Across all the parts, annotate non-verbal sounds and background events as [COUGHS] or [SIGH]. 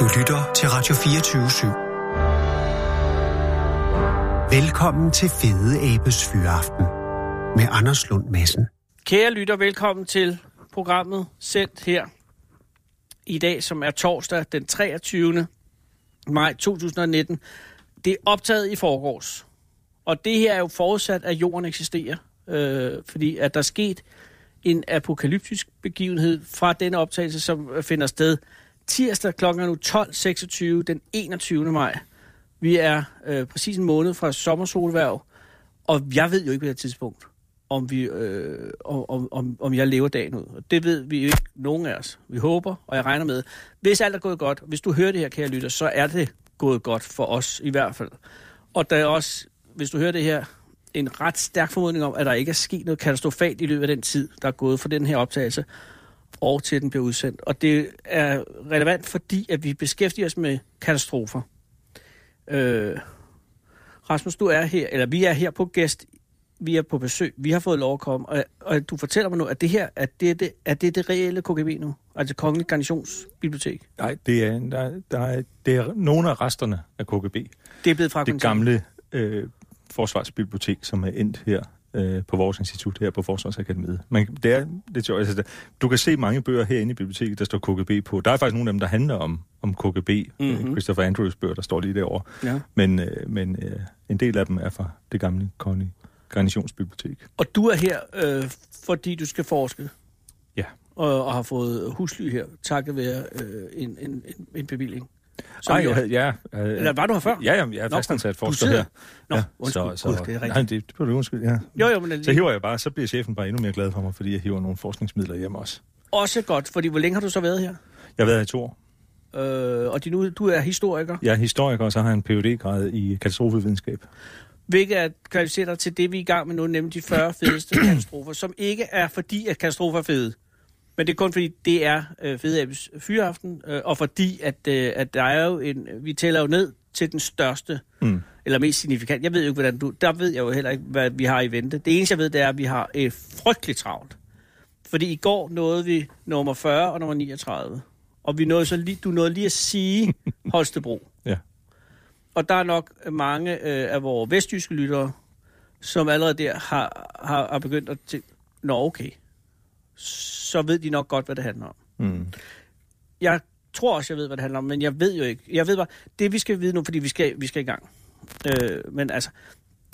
Du lytter til Radio 24 /7. Velkommen til Fede Abes Fyraften med Anders Lund Madsen. Kære lytter, velkommen til programmet sendt her i dag, som er torsdag den 23. maj 2019. Det er optaget i forgårs. Og det her er jo forudsat, at jorden eksisterer, øh, fordi at der er sket en apokalyptisk begivenhed fra den optagelse, som finder sted tirsdag kl. nu 12.26 den 21. maj. Vi er øh, præcis en måned fra sommersolværv, og jeg ved jo ikke på det tidspunkt, om, vi, øh, om, om, om jeg lever dagen ud. Og det ved vi jo ikke nogen af os. Vi håber, og jeg regner med, hvis alt er gået godt, hvis du hører det her, kære lytter, så er det gået godt for os i hvert fald. Og der er også, hvis du hører det her, en ret stærk formodning om, at der ikke er sket noget katastrofalt i løbet af den tid, der er gået for den her optagelse, og til den bliver udsendt. Og det er relevant, fordi at vi beskæftiger os med katastrofer. Øh, Rasmus, du er her, eller vi er her på gæst, vi er på besøg, vi har fået lov at komme, og, og du fortæller mig nu, at det her, at det, det, er det det reelle KGB nu? Altså Kongelig Garnisonsbibliotek? Nej, det er, der, der er, det er nogle af resterne af KGB. Det er blevet fra Det gamle øh, forsvarsbibliotek, som er endt her øh, på vores institut her på Forsvarsakademiet. Men det er lidt sjovt. Altså, du kan se mange bøger herinde i biblioteket, der står KGB på. Der er faktisk nogle af dem, der handler om, om KGB. Mm-hmm. Christopher Andrews bøger, der står lige derovre. Ja. Men, øh, men øh, en del af dem er fra det gamle kongelige garnisonsbibliotek. Og du er her, øh, fordi du skal forske? Ja. Og, og har fået husly her, takket være øh, en, en, en, en bevilling? Som Nej, jo- jeg ja, øh, Eller var du her før? Ja, jamen, jeg er fastansat forsker her. Nå, ja, undskyld. Gud, det er rigtigt. Nej, det, det du undskyld, ja. Jo, jo, men Så hiver jeg bare, så bliver chefen bare endnu mere glad for mig, fordi jeg hiver nogle forskningsmidler hjem også. også godt, fordi hvor længe har du så været her? Jeg har været her i to år. Øh, og ud- du er historiker, Jeg er historiker, og så har jeg en phd grad i katastrofevidenskab. hvilket er kvalificeret til det, vi er i gang med nu, nemlig de 40 fedeste [CLEARS THROAT] katastrofer, som ikke er fordi, at katastrofer er fede. Men det er kun fordi, det er øh, Fede Abes fyraften, øh, og fordi, at, øh, at der er jo en, vi tæller jo ned til den største, Mm. eller mest signifikant. Jeg ved jo ikke, hvordan du, der ved jeg jo heller ikke, hvad vi har i vente. Det eneste, jeg ved, det er, at vi har et frygteligt travlt. Fordi i går nåede vi nummer 40 og nummer 39. Og vi nåede så lige, du nåede lige at sige [LAUGHS] Holstebro. Ja. Og der er nok mange øh, af vores vestjyske lyttere, som allerede der har, har, har begyndt at tænke, nå okay, så ved de nok godt, hvad det handler om. Mm. Jeg tror også, jeg ved, hvad det handler om, men jeg ved jo ikke. Jeg ved bare, det vi skal vide nu, fordi vi skal, vi skal i gang. Øh, men altså,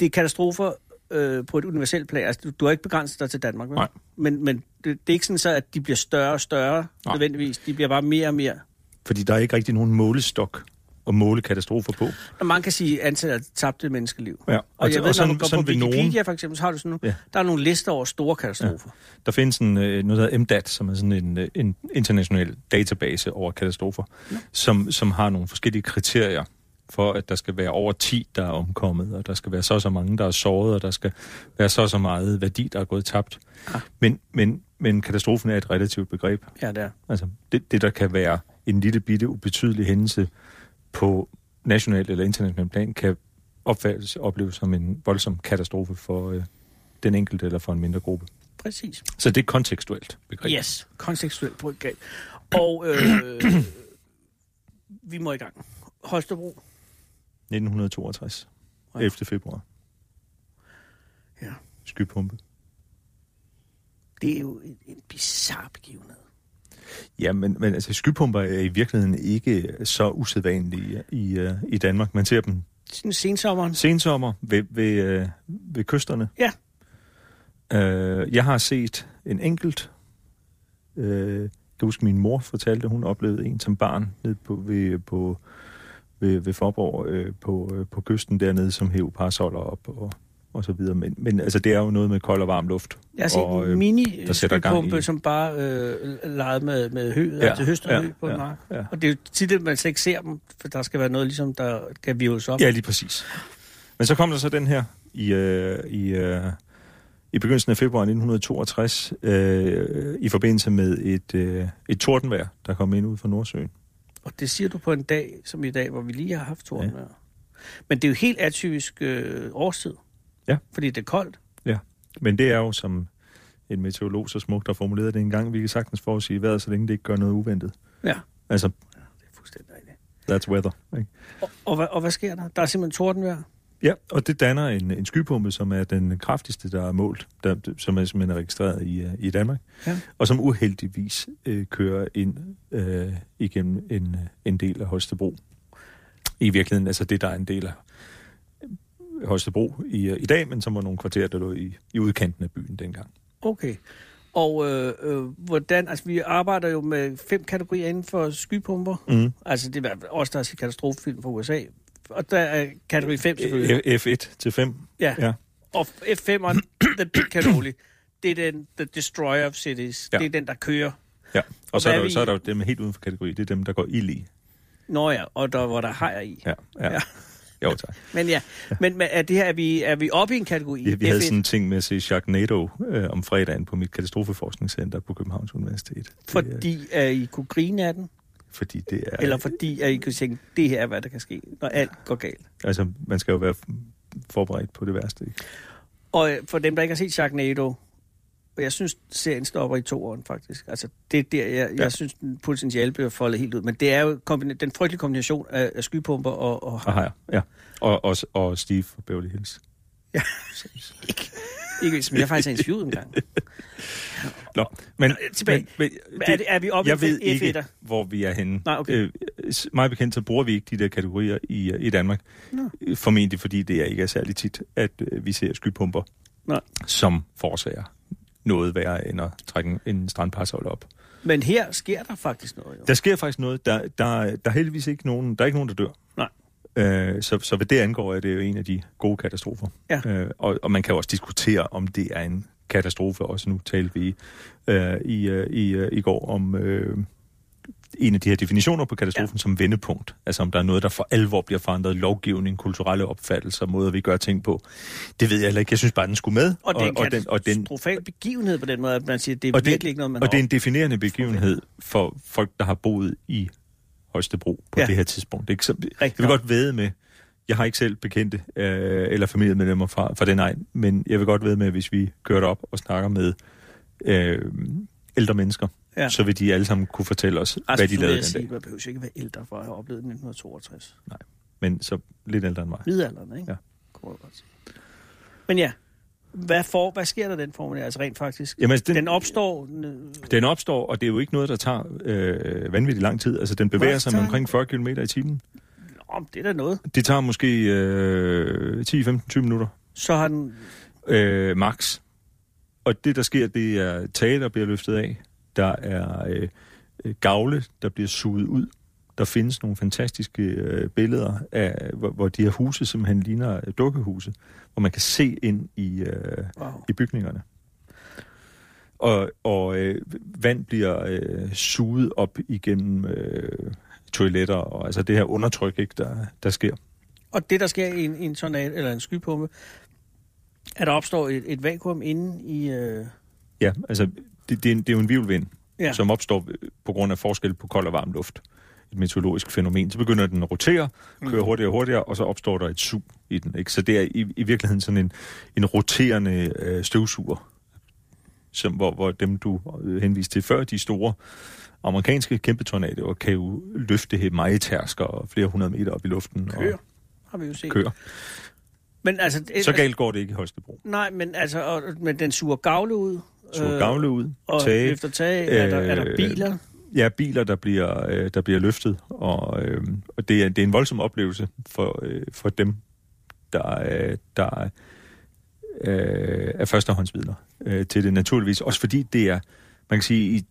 det er katastrofer øh, på et universelt plan. Altså, du, du har ikke begrænset dig til Danmark, vel? Nej. Men, men det, det er ikke sådan så, at de bliver større og større, Nej. nødvendigvis. De bliver bare mere og mere. Fordi der er ikke rigtig nogen målestok at måle katastrofer på. Og man kan sige antallet af tabte menneskeliv. Ja. Og, og jeg ved, sådan, når du går sådan på Wikipedia nogen, for eksempel, så har du sådan nogle, Ja. der er nogle lister over store katastrofer. der findes en, øh, noget, der hedder MDAT, som er sådan en, øh, en international database over katastrofer, som, som har nogle forskellige kriterier for, at der skal være over 10, der er omkommet, og der skal være så og så mange, der er såret, og der skal være så og så meget værdi, der er gået tabt. Ah. Men, men, men katastrofen er et relativt begreb. Ja, det er. Altså, det, det der kan være en lille bitte ubetydelig hændelse på national eller international plan, kan opfattes opleves som en voldsom katastrofe for øh, den enkelte eller for en mindre gruppe. Præcis. Så det er kontekstuelt begreb. Yes, kontekstuelt begreb. Og øh, [CLEARS THROAT] vi må i gang. Holstebro. 1962. Ja. 11. februar. Ja. Skypumpe. Det er jo en, en bizarre begivenhed. Ja, men, men altså, skypumper er i virkeligheden ikke så usædvanlige i, uh, i Danmark. Man ser dem sensommeren. sensommer ved, ved, uh, ved kysterne. Ja. Uh, jeg har set en enkelt. Uh, jeg kan huske, min mor fortalte, hun oplevede en som barn nede på, ved, på, ved, ved Forborg øh, på, øh, på kysten dernede, som hæv parasoller op og, og så videre. Men, men altså, det er jo noget med kold og varm luft. Jeg har set og, en øh, mini der sætter gang i- som bare øh, legede med, med hø, Ja, altså høstet ja, hø på en ja, mark. ja. Og det er jo tit, at man slet ikke ser dem, for der skal være noget, ligesom, der kan virves op. Ja, lige præcis. Men så kom der så den her i, øh, i, øh, i begyndelsen af februar 1962, øh, i forbindelse med et, øh, et tordenvejr, der kom ind ud fra Nordsøen. Og det siger du på en dag, som i dag, hvor vi lige har haft tordenvejr. Ja. Men det er jo helt atypisk øh, årstid. Ja. Fordi det er koldt. Men det er jo, som en meteorolog så smukt har formuleret det en gang, vi kan sagtens forudsige vejret, så længe det ikke gør noget uventet. Ja. Altså, Det er fuldstændig rigtigt. That's weather. Ikke? Og, og, hvad, og hvad sker der? Der er simpelthen tordenvejr. Ja, og det danner en, en skypumpe, som er den kraftigste, der er målt, der, som er simpelthen er registreret i, uh, i Danmark, Ja. og som uheldigvis øh, kører ind øh, igennem en, øh, en del af Holstebro. I virkeligheden, altså det, der er en del af øh, Holstebro i, øh, i dag, men som var nogle kvarterer, der lå i, i udkanten af byen dengang. Okay. Og øh, øh, hvordan, altså vi arbejder jo med fem kategorier inden for skypumper. Mm. Altså det er også der er set katastrofefilm fra USA. Og der er kategori 5 selvfølgelig. F1 til 5. Ja. Ja. Og F5'eren, the big cannoli, det er den, the destroyer of cities. Ja. Det er den, der kører. Ja, og så er, er der, vi- så er der jo dem helt uden for kategori, det er dem, der går ild i. Nå ja, og der, hvor der hajer i. Ja, ja. Ja. Ja. Jo, tak. Men ja, men, men er, det her, er, vi, er vi oppe i en kategori? Vi, vi havde F1? sådan en ting med at se Sharknado øh, om fredagen på mit katastrofeforskningscenter på Københavns Universitet. Det, er- Fordi at I kunne grine af den? fordi det er... Eller fordi at I kunne tænke, det her er, hvad der kan ske, når alt går galt? Altså, man skal jo være forberedt på det værste, ikke? Og øh, for dem, der ikke har set Sharknado, og jeg synes, serien stopper i to år faktisk. Altså, det er der, jeg, jeg Ja. synes, den potentiale bliver foldet helt ud. Men det er jo kombina- den frygtelige kombination af, af skypumper og, og Og her, ja. Og, og, og Steve fra Beverly Hills. Ja. ikke, som jeg faktisk har interviewet en gang. Nå, men, tilbage. men, men er, det, er vi oppe jeg i ved F1'er? ikke, hvor vi er henne. Nej, okay. Øh, meget bekendt, så bruger vi ikke de der kategorier i, øh, i Danmark. Nå. Øh, Formentlig fordi det er ikke er særlig tit, at øh, vi ser skypumper, Nej. som forårsager noget værre end at trække en, en strandpashold op. Men her sker der faktisk noget. Jo. Der sker faktisk noget. Der, der, der er heldigvis ikke nogen, der er ikke nogen, der dør. Nej. Øh, så, så hvad det angår, er det jo en af de gode katastrofer. Ja. Øh, og, og man kan jo også diskutere, om det er en katastrofe. Også nu talte vi øh, i, øh, i, øh, i går om øh, en af de her definitioner på katastrofen ja. som vendepunkt. Altså om der er noget, der for alvor bliver forandret. Lovgivning, kulturelle opfattelser, måder vi gør ting på. Det ved jeg heller ikke. Jeg synes bare, den skulle med. Og er en og, den, og den, katastrofal begivenhed på den måde, at man siger, at det er og det, virkelig ikke noget, man Og det er har en definerende begivenhed for folk, der har boet i Holstebro på Ja. det her tidspunkt. Ikke? Så, jeg vil godt væde med, jeg har ikke selv bekendte øh, eller familiemedlemmer fra, fra den egen, men jeg vil godt væde med, hvis vi kører op og snakker med øh, ældre mennesker, Ja. så vil de alle sammen kunne fortælle os, Altså, hvad de lavede jeg den sige, dag. Man behøver jo ikke være ældre for at have oplevet 1962. Men så lidt ældre end mig. Midalderen, ikke? Ja. Kunne man godt sige. Men ja, hvad, for, hvad sker der den formel? Altså rent faktisk. Jamen, altså, Den, den, opstår... øh, den opstår, og det er jo ikke noget, der tager øh, vanvittigt lang tid. Altså, den bevæger Hvad sig med omkring 40 km i timen. Nå, det er da noget. Det tager måske øh, 10-15-20 minutter. Så har den... øh, max. Og det, der sker, det er tage, der bliver løftet af. Der er øh, øh, gavle, der bliver suget ud. Der findes nogle fantastiske øh, billeder af, hvor, hvor de her huse simpelthen ligner øh, dukkehuse, hvor man kan se ind i, øh, Wow. i bygningerne. Og, og øh, vand bliver øh, suget op igennem øh, toiletter, og altså det her undertryk, ikke, der, der sker. Og det, der sker i en, i en tornado, eller en skypumpe, at der opstår et, et vakuum inde i... Øh, Ja, altså det, det, er, en, det er jo en virvelvind, ja. som opstår øh, på grund af forskel på kold og varm luft. Et meteorologisk fænomen. Så begynder den at rotere, køre hurtigere og hurtigere, og så opstår der et sug i den. Ikke? Så det er i, i virkeligheden sådan en, en roterende øh, støvsuger, som, hvor, hvor dem, du øh, henviste til før, de store amerikanske kæmpe tornadoer, kan jo løfte her majtærsker og flere hundrede meter op i luften. Køer, Og har vi jo set. kører. Men altså... det- Så galt går det ikke i Holstebro. Nej, men altså, og, men den suger gavle ud. Så gavle ud, Øh, Og tage, efter tag er, der, er der øh, biler. Ja, biler, der bliver, øh, der bliver løftet, og, øh, og det, er, det er en voldsom oplevelse for, øh, for dem, der, øh, der øh, er førstehåndsvidner øh, til det naturligvis. Også fordi det er, man kan sige, i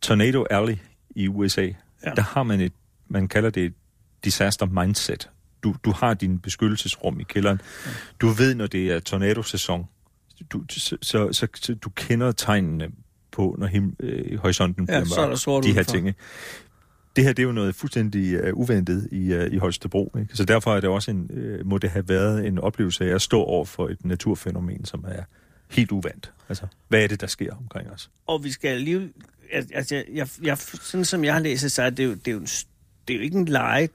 Tornado Alley i USA, ja. der har man et, man kalder det et disaster mindset. Du, du har din beskyttelsesrum i kælderen. Du ved, når det er tornadosæson, du, så, så, så, så du kender tegnene på, når him, øh, horisonten Ja, bliver så er mørk. De her ting. Det her, det er jo noget fuldstændig uh, uventet i, uh, i Holstebro. Ikke? Så derfor er det også en, uh, må det have været en oplevelse af at stå over for et naturfænomen, som er helt uvandt. Altså, hvad er det, der sker omkring os? Og vi skal lige... Altså, jeg, jeg, jeg, sådan som jeg har læst det, så er det jo, det er jo, en, det er jo ikke en lege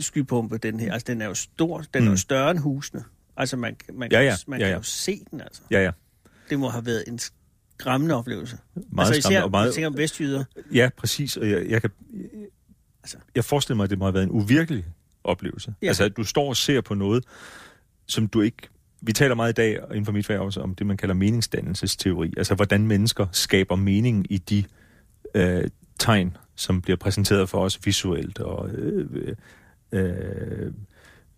skypumpe, den her. Altså, den er jo stor. Den mm. er jo Mm. større end husene. Altså, man, man, Ja, kan, ja. man Ja, kan ja. jo se den, altså. Ja, ja. Det må have været en skræmmende oplevelse. Meget altså, især, skræmmende og meget, jeg tænker om vestjyder. Ja, præcis. Og jeg, jeg kan, Altså. Jeg forestiller mig, at det må have været en uvirkelig oplevelse. Ja. Altså, at du står og ser på noget, som du ikke... Vi taler meget i dag inden for mit fag også om det, man kalder meningsdannelsesteori. Altså, hvordan mennesker skaber mening i de øh, tegn, som bliver præsenteret for os visuelt og øh, øh,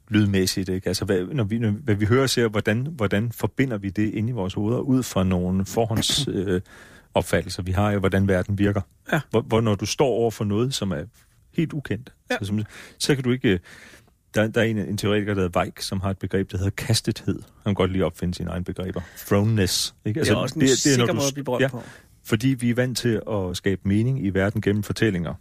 lydmæssigt. Ikke? Altså, hvad, når vi, når, hvad vi hører og ser, hvordan, hvordan forbinder vi det ind i vores hoveder ud fra nogle forhånds... Øh, opfattelser, vi har af, hvordan verden virker. Ja. Hvor, hvor når du står over for noget, som er helt ukendt, Ja. så, som, så kan du ikke... Der, der er en, en teoretiker, der hedder Weik, som har et begreb, der hedder kastethed. Han kan godt lige opfinde sine egne begreber. Thrownness. Ikke? Altså, det er også en det, det er, sikker når du- måde at blive ja, på. Fordi vi er vant til at skabe mening i verden gennem fortællinger.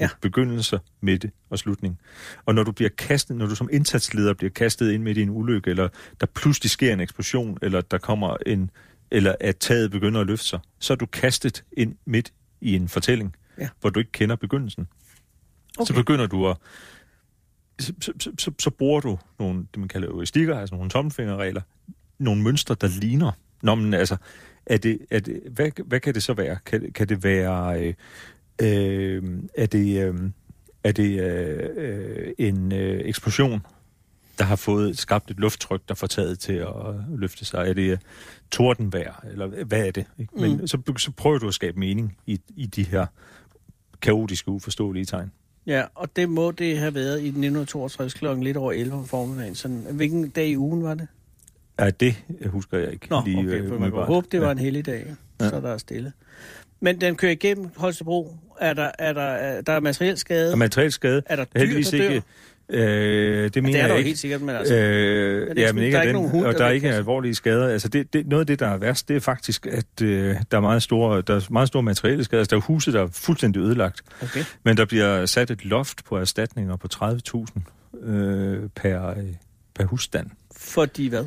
Ja. Begyndelse, midte og slutning. Og når du bliver kastet, når du som indsatsleder bliver kastet ind midt i en ulykke, eller der pludselig sker en eksplosion, eller der kommer en, eller at taget begynder at løfte sig, så er du kastet ind midt i en fortælling, Ja. hvor du ikke kender begyndelsen. Okay. Så begynder du at... Så, så, så, så, bruger du nogle, det man kalder euristikker, altså nogle tommelfingerregler, nogle mønstre, der ligner. Nå, men altså, er det, er det, hvad, hvad kan det så være? Kan, kan det være... Øh, øh, er det, øh, er det øh, øh, en øh, eksplosion, der har fået skabt et lufttryk, der får taget til at løfte sig? Er det øh, tordenvejr, eller hvad er det? Ikke? Men Mm. så, så prøver du at skabe mening i, i de her kaotiske, uforståelige tegn. Ja, og det må det have været i 1962 klokken lidt over 11 om formiddagen. Sådan, hvilken dag i ugen var det? Ja, det husker jeg ikke. Nå, okay, for man umiddelbart. håbe, det var ja. en heldig dag, Ja. så der er stille. Men den kører igennem Holstebro. Er der, er der, er der er materiel skade? Og materiel skade, er der dyr, heldigvis der dør? ikke... Øh, det Ja, mener det er der jeg jo ikke. helt sikkert, men altså... Øh, er ja, men ikke der er ikke den, nogen hund, og der der er ikke kaste- alvorlige skader. Altså det, det, noget af det, der er værst, det er faktisk, at øh, der er meget store, der er meget store materielle skader. Altså, der er huse, der er fuldstændig ødelagt. Okay. Men der bliver sat et loft på erstatninger på 30.000 øh, per, øh, per husstand. Fordi hvad?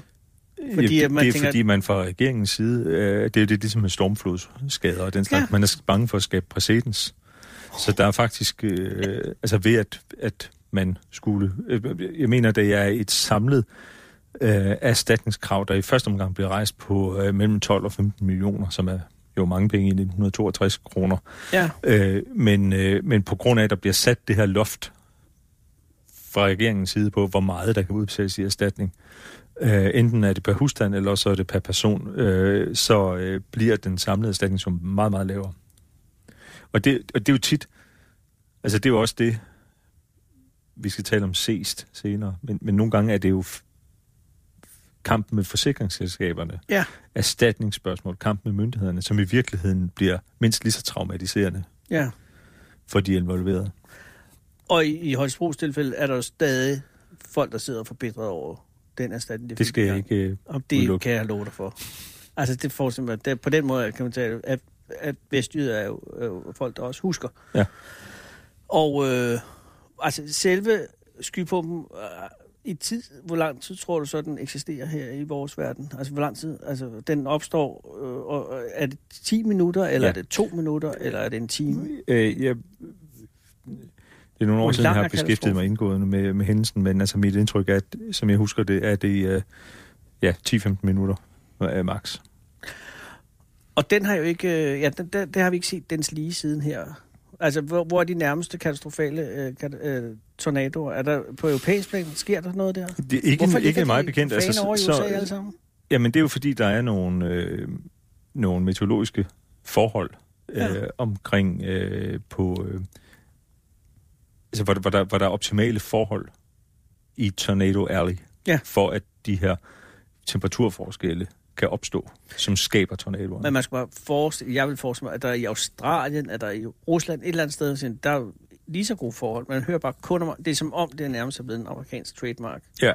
Fordi, ja, at man det er tænker- fordi, man fra regeringens side, øh, det er jo det, ligesom med stormflodsskader og den slags. Ja. Ja. Man er bange for at skabe præcedens. Så der er faktisk, øh, altså ved at, at man skulle, øh, jeg mener, det er et samlet øh, erstatningskrav, der i første omgang bliver rejst på øh, mellem 12 og 15 millioner, som er jo mange penge i 1962 kroner. Ja, Øh, men, øh, men på grund af, at der bliver sat det her loft fra regeringens side på, hvor meget der kan udbetales i erstatning, øh, enten er det per husstand, eller så er det per person, øh, så øh, bliver den samlede erstatningssum meget, meget lavere. Og det, og det er jo tit, altså det er jo også det, vi skal tale om sest senere, men, men nogle gange er det jo kampen med forsikringsselskaberne, ja, erstatningsspørgsmål, kampen med myndighederne, som i virkeligheden bliver mindst lige så traumatiserende ja. for de involverede. Og i, i Holstebros tilfælde er der jo stadig folk, der sidder forbitret over den erstatning. de Det fik skal jeg ikke øh, Og det udelukke. kan jeg love dig for. Altså, det forestiller mig, det, på den måde kan man tale, at, at Vestjyder er jo, jo folk, der også husker. Ja. Og øh, altså, selve skypumpen, øh, i tid, hvor lang tid tror du så, den eksisterer her i vores verden? Altså, hvor lang tid? Altså, den opstår, øh, og, og er det 10 minutter, eller Ja. er det 2 minutter, eller er det en time? Øh, jeg, det er nogle år siden, jeg har beskæftiget mig indgående med, med hændelsen, men altså mit indtryk er, at, som jeg husker det, er det øh, ja, 10-15 minutter øh, max. Og den har jo ikke, øh, ja, den, den, det har vi ikke set dens lige siden her. Altså, hvor, hvor er de nærmeste katastrofale øh, kat, øh, tornadoer? Er der på europæisk plan, sker der noget der? Det er ikke, Hvorfor ikke meget bekendt. Altså, over i så, USA alle sammen? jamen det er jo fordi, der er nogle, øh, nogle meteorologiske forhold øh, Ja. omkring øh, på... Øh, altså, der- hvor, der, hvor der er optimale forhold i Tornado Alley, Ja. for at de her temperaturforskelle kan opstå, som skaber tornadoer. Men man skal bare forestille, jeg vil forestille mig, at der er i Australien, at der er i Rusland, et eller andet sted, der er lige så gode forhold. Man hører bare kun om, det er som om, det er nærmest er blevet en amerikansk trademark Ja,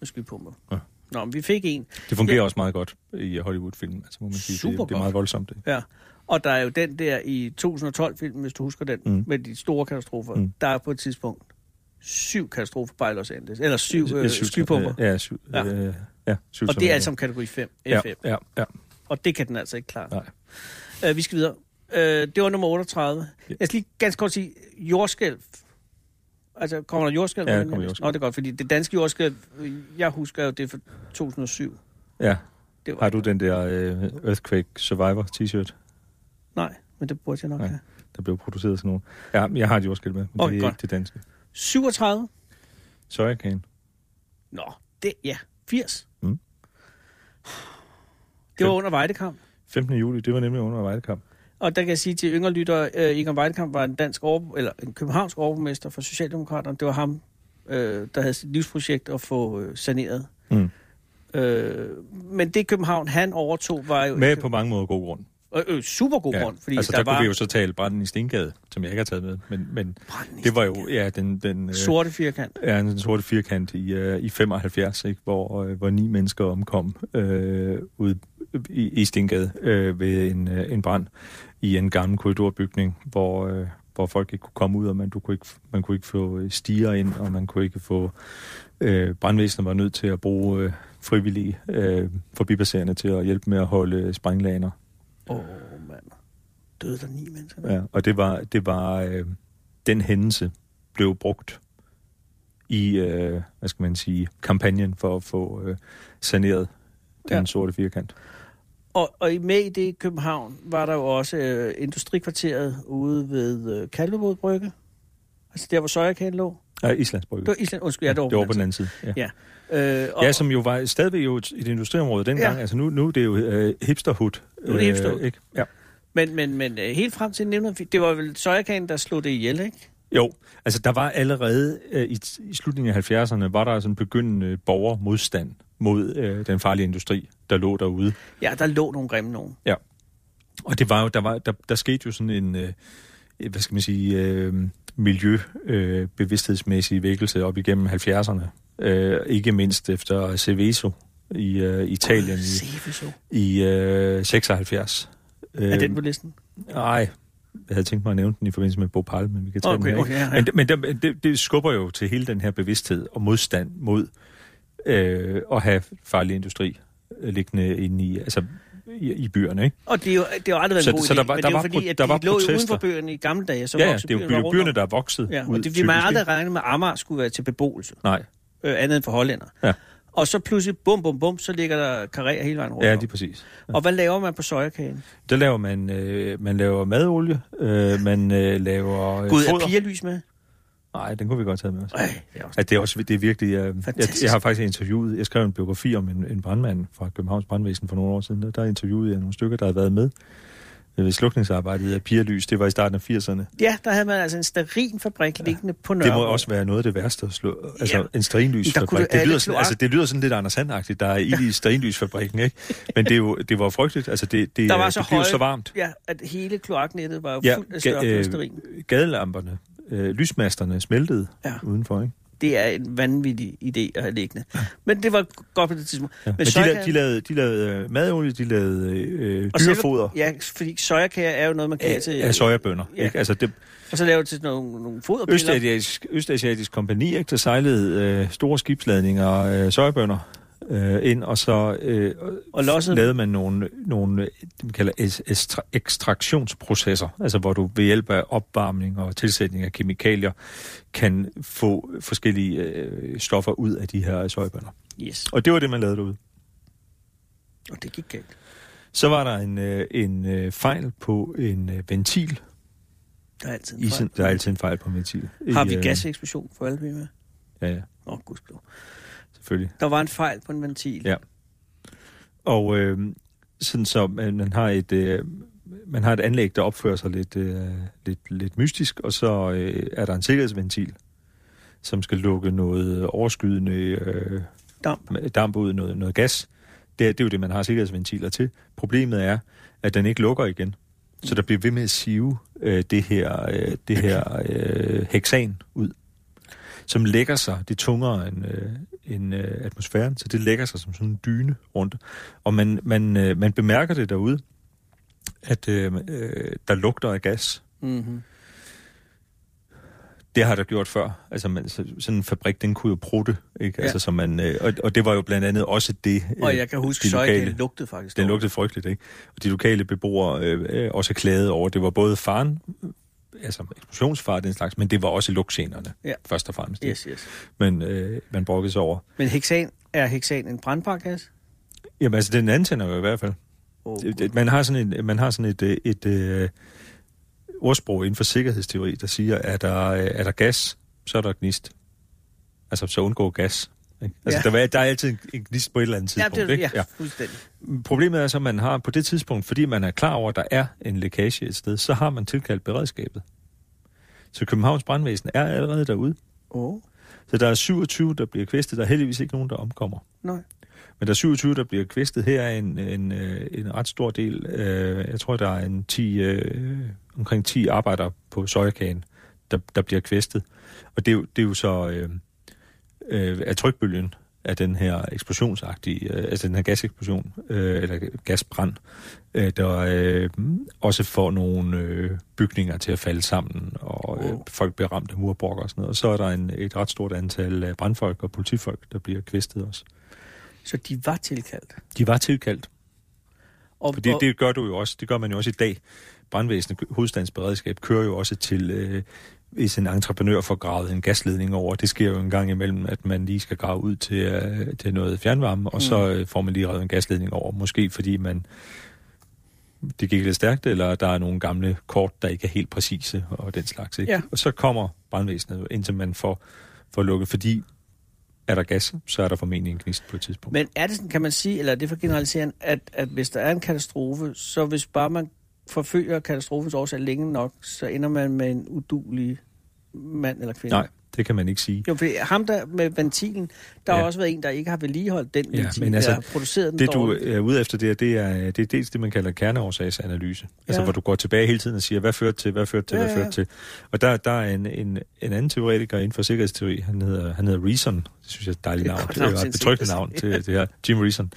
med skypumper. Ja. Nå, men vi fik en. det fungerer Ja. også meget godt i Hollywood-film, altså må man sige. Super det, det er meget voldsomt. Det. Ja. Og der er jo den der i 2012-filmen, hvis du husker den, mm. Med de store katastrofer. Mm. Der er på et tidspunkt syv katastrofer bare i Los Angeles. Eller syv Ja, øh, syv- skypumper. Ja, syv, Ja. ja. Øh, ja syv Og det er tornadoer. alt sammen kategori 5, ja, F5. ja, ja. Og det kan den altså ikke klare. Nej. Uh, vi skal videre. Uh, det var nummer 38. Ja. Jeg skal lige ganske kort sige, jordskælv. Altså, kommer der jordskælv? Ja, der kommer jordskælv. Nå, det er godt, fordi det danske jordskælv, øh, jeg husker jo, det er fra 2007. ja. Det var, Har du den der øh, Earthquake Survivor t-shirt? Nej, men det burde jeg nok Nej. have. der blev produceret sådan nogle. Ja, jeg har et jordskælv med, men Okay, det er godt. ikke det danske. 37? Sojakane. Nå, det, ja, 80. Mm. Det var under Vejdekamp. 15. juli, det var nemlig under Vejlekamp. Og der kan jeg sige til yngre lyttere, øh, Egon Vejdekamp var en dansk over, eller en københavnsk overborgmester for Socialdemokraterne. Det var ham, øh, der havde sit livsprojekt at få øh, saneret. Mm. Øh, men det København, han overtog, var jo Med på mange måder god grund. Øh, øh, super god grund. Fordi altså der, der, der var kunne vi jo så tale branden i Stengade, som jeg ikke har taget med. Men, men det var jo, ja, den, den, øh, sorte firkant. ja, den sorte firkant i, uh, i 75, ikke, hvor, uh, hvor ni mennesker omkom øh, ude i, i Stengade øh, ved en, øh, en brand i en gammel korridorbygning, hvor, øh, hvor folk ikke kunne komme ud, og man, du kunne ikke, man kunne ikke få øh, stiger ind, og man kunne ikke få... Øh, brandvæsenet var nødt til at bruge øh, frivillige øh, forbipasserende til at hjælpe med at holde øh, sprænglaner. Åh, oh, mand. Døde der ni mennesker? Ja, og det var, det var øh, den hændelse blev brugt i, øh, hvad skal man sige, kampagnen for at få øh, saneret den Ja. sorte firkant. Og, og i- med i det i København var der jo også øh, industrikvarteret ude ved øh, Kalvebod Brygge. Altså der, hvor Søjerkagen lå. Ja, Islands Brygge. Det var Island, undskyld, ja, det var, det var på den anden side. Ja. Ja. Øh, og, ja, som jo var stadigvæk jo et, et industriområde dengang. Ja. Altså nu, nu er det jo øh, hipsterhood. Nu er det hipsterhood. ikke? Ja. Men, men, men øh, helt frem til 1980, det var vel Søjerkagen, der slog det ihjel, ikke? Jo, altså der var allerede øh, i, i slutningen af 70'erne, var der sådan en begyndende borgermodstand mod øh, den farlige industri, der lå derude. Ja, der lå nogle grimme nogen. Og det var jo, der, var, der, der skete jo sådan en, øh, hvad skal man sige, øh, miljøbevidsthedsmæssig øh, vækkelse op igennem 70'erne. Øh, ikke mindst efter Seveso i øh, Italien i, Seveso. i øh, 76. Øh, Er den på listen? Nej, jeg havde tænkt mig at nævne den i forbindelse med Bhopal, men vi kan tage Okay, den her. okay, ja, ja. Men, det- men det, det, det skubber jo til hele den her bevidsthed og modstand mod øh, at have farlig industri øh, liggende inde i, altså, i, i byerne, ikke? Og det er jo, det har aldrig været Så- en god så idé, der var- men der det er jo var fordi, at der de var lå jo uden protester. for byerne i gamle dage, så ja, ja, det er jo byerne byerne, der er vokset Ja, ud. og det vil man aldrig regne med, at Amager skulle være til beboelse, Nej, øh, andet end for hollænder. Ja. Og så pludselig, bum, bum, bum, så ligger der karrierer hele vejen rundt ja, det er præcis. Og hvad laver man på søjerkagen? Der laver man, øh, man laver madolie, øh, man øh, laver øh, Gud, er pigerlys med? Nej, den kunne vi godt tage med os. Ej, det er også... At det er også det er virkelig... Øh, jeg, Fantastisk. jeg har faktisk interviewet... Jeg skrev en biografi om en, en brandmand fra Københavns Brandvæsen for nogle år siden. Der, der interviewede jeg nogle stykker, der havde været med øh, ved slukningsarbejdet af Pigerlys. Det var i starten af 80'erne. Ja, der havde man altså en stearinfabrik ja. liggende på Det Nørrebro. må også være noget af det værste at slå. Altså Ja. en kunne Det, alle lyder sådan, altså, det lyder sådan lidt Anders Sand-agtigt, der er ild i sterinlysfabrikken, ikke? Men det, er jo, det var frygteligt. Altså det, det, Der var så det blev høje- så varmt. Ja, at hele kloaknettet var jo Ja, fuldt af ga- øh, stearin. gadelamperne, øh, lysmasterne smeltede Ja. ja. udenfor, ikke? Det er en vanvittig idé at have liggende. Men det var godt på det tidspunkt. Ja. Men, Men de, sojakan- lavede, de lavede, de lavede øh, madolie, de lavede øh, og selve- dyrefoder Ja, fordi sojakager er jo noget, man kan af, til... af sojabønner. Ja. Ikke? Altså det, Og så laver det til nogle, nogle foderpiller. Østasiatisk, Østasiatisk kompagni, ikke, der sejlede øh, store skibsladninger af øh, sojabønner øh, ind, og så øh, Og lavede man nogle, nogle det man kalder estra- ekstraktionsprocesser, altså hvor du ved hjælp af opvarmning og tilsætning af kemikalier kan få forskellige øh, stoffer ud af de her sojabønner. Yes, Og det var det, man lavede derude. og det gik galt. Så var der en, øh, en øh, fejl på en øh, ventil. Der er altid en I, fejl. sådan- der er altid en fejl på en ventil. Har I, vi øh, gaseksplosion for alle vi med? Ja, ja, Åh, oh, gudskelov. Selvfølgelig. Der var en fejl på en ventil. Ja. Og øh, sådan så man, man har et øh, man har et anlæg der opfører sig lidt øh, lidt lidt mystisk, og så øh, er der en sikkerhedsventil som skal lukke noget overskydende øh, Damp. damp ud, noget, noget gas. Det er, det er jo det, man har sikkerhedsventiler til. Problemet er, at den ikke lukker igen. Så der bliver ved med at sive øh, det her, øh, det her øh, heksan ud, som lægger sig, det er tungere end, øh, end øh, atmosfæren, så det lægger sig som sådan en dyne rundt. Og man, man, øh, man bemærker det derude, at øh, øh, der lugter af gas. Mm-hmm. Det har der gjort før. Altså man, så, sådan en fabrik, den kunne jo prutte, ikke? Ja. Altså, så man, øh, og, og det var jo blandt andet også det, Og øh, jeg kan huske, de lokale- det lugtede faktisk. Dårligt. lugtede frygteligt, ikke? Og de lokale beboere øh, øh, også klagede over, det var både faren, øh, altså eksplosionsfar den slags, men det var også lugtgenerne, Ja. først og fremmest. Yes, yes. Men øh, man brokkede sig over. Men hexan, er hexan en brandbar gas? Jamen altså, den antænder jo i hvert fald. Oh, man har sådan, en, man har sådan et, øh, et, et, ordsprog inden for sikkerhedsteori, der siger, at der, øh, er der gas, så er der gnist. Altså, så undgå gas. Ikke? Altså, Ja. der, er, der er altid en, en gnist på et eller andet Ja, tidspunkt. det, ikke? ja, fuldstændig. Problemet er så, at man har på det tidspunkt, fordi man er klar over, at der er en lækage et sted, så har man tilkaldt beredskabet. Så Københavns Brandvæsen er allerede derude. Åh, Så der er 27, der bliver kvæstet. Der er heldigvis ikke nogen, der omkommer. nej. Men der er 27, der bliver kvæstet. Her er en, en, øh, en ret stor del. Øh, jeg tror, der er en 10, øh, omkring 10 arbejdere på sojakagen, der, der bliver kvæstet. Og det er det er jo så øh, øh, af trykbølgen af den her eksplosionsagtige, øh, altså den her gaseksplosion, øh, eller gasbrand, øh, der øh, også får nogle øh, bygninger til at falde sammen, og øh, folk bliver ramt af murbrokker og sådan noget. Og så er der en, et ret stort antal øh, brandfolk og politifolk, der bliver kvæstet også. Så de var tilkaldt. De var tilkaldt. Og, For det, og, det gør du jo også. Det gør man jo også i dag. Brandvæsenet, hovedstadens beredskab, kører jo også til, øh, hvis en entreprenør får gravet en gasledning over. Det sker jo en gang imellem, at man lige skal grave ud til, øh, til noget fjernvarme, og mm. så øh, får man lige revet en gasledning over. Måske fordi man det gik lidt stærkt, eller der er nogle gamle kort, der ikke er helt præcise, og den slags. Ikke? Ja. Og så kommer brandvæsenet, indtil man får, får lukket, fordi er der gas, så er der formentlig en gnist på et tidspunkt. Men er det sådan, kan man sige, eller er det for generalisering, at, at hvis der er en katastrofe, så hvis bare man forfølger katastrofens årsag længe nok, så ender man med en udulig mand eller kvinde? Nej, det kan man ikke sige. Jo, for ham der med ventilen, der har Ja. også været en, der ikke har vedligeholdt den Ja, ventil, men altså, der har produceret den Det du dårligt. er ude efter, det er, det er, det er dels det, man kalder kerneårsagsanalyse. Altså Ja. hvor du går tilbage hele tiden og siger, hvad førte til, hvad førte til, Ja, hvad ja. førte til. Og der, der er en, en, en anden teoretiker inden for sikkerhedsteori, han hedder, han hedder Reason. Det synes jeg er et dejligt navn. Det er et betryggende navn til det her. Jim Reason.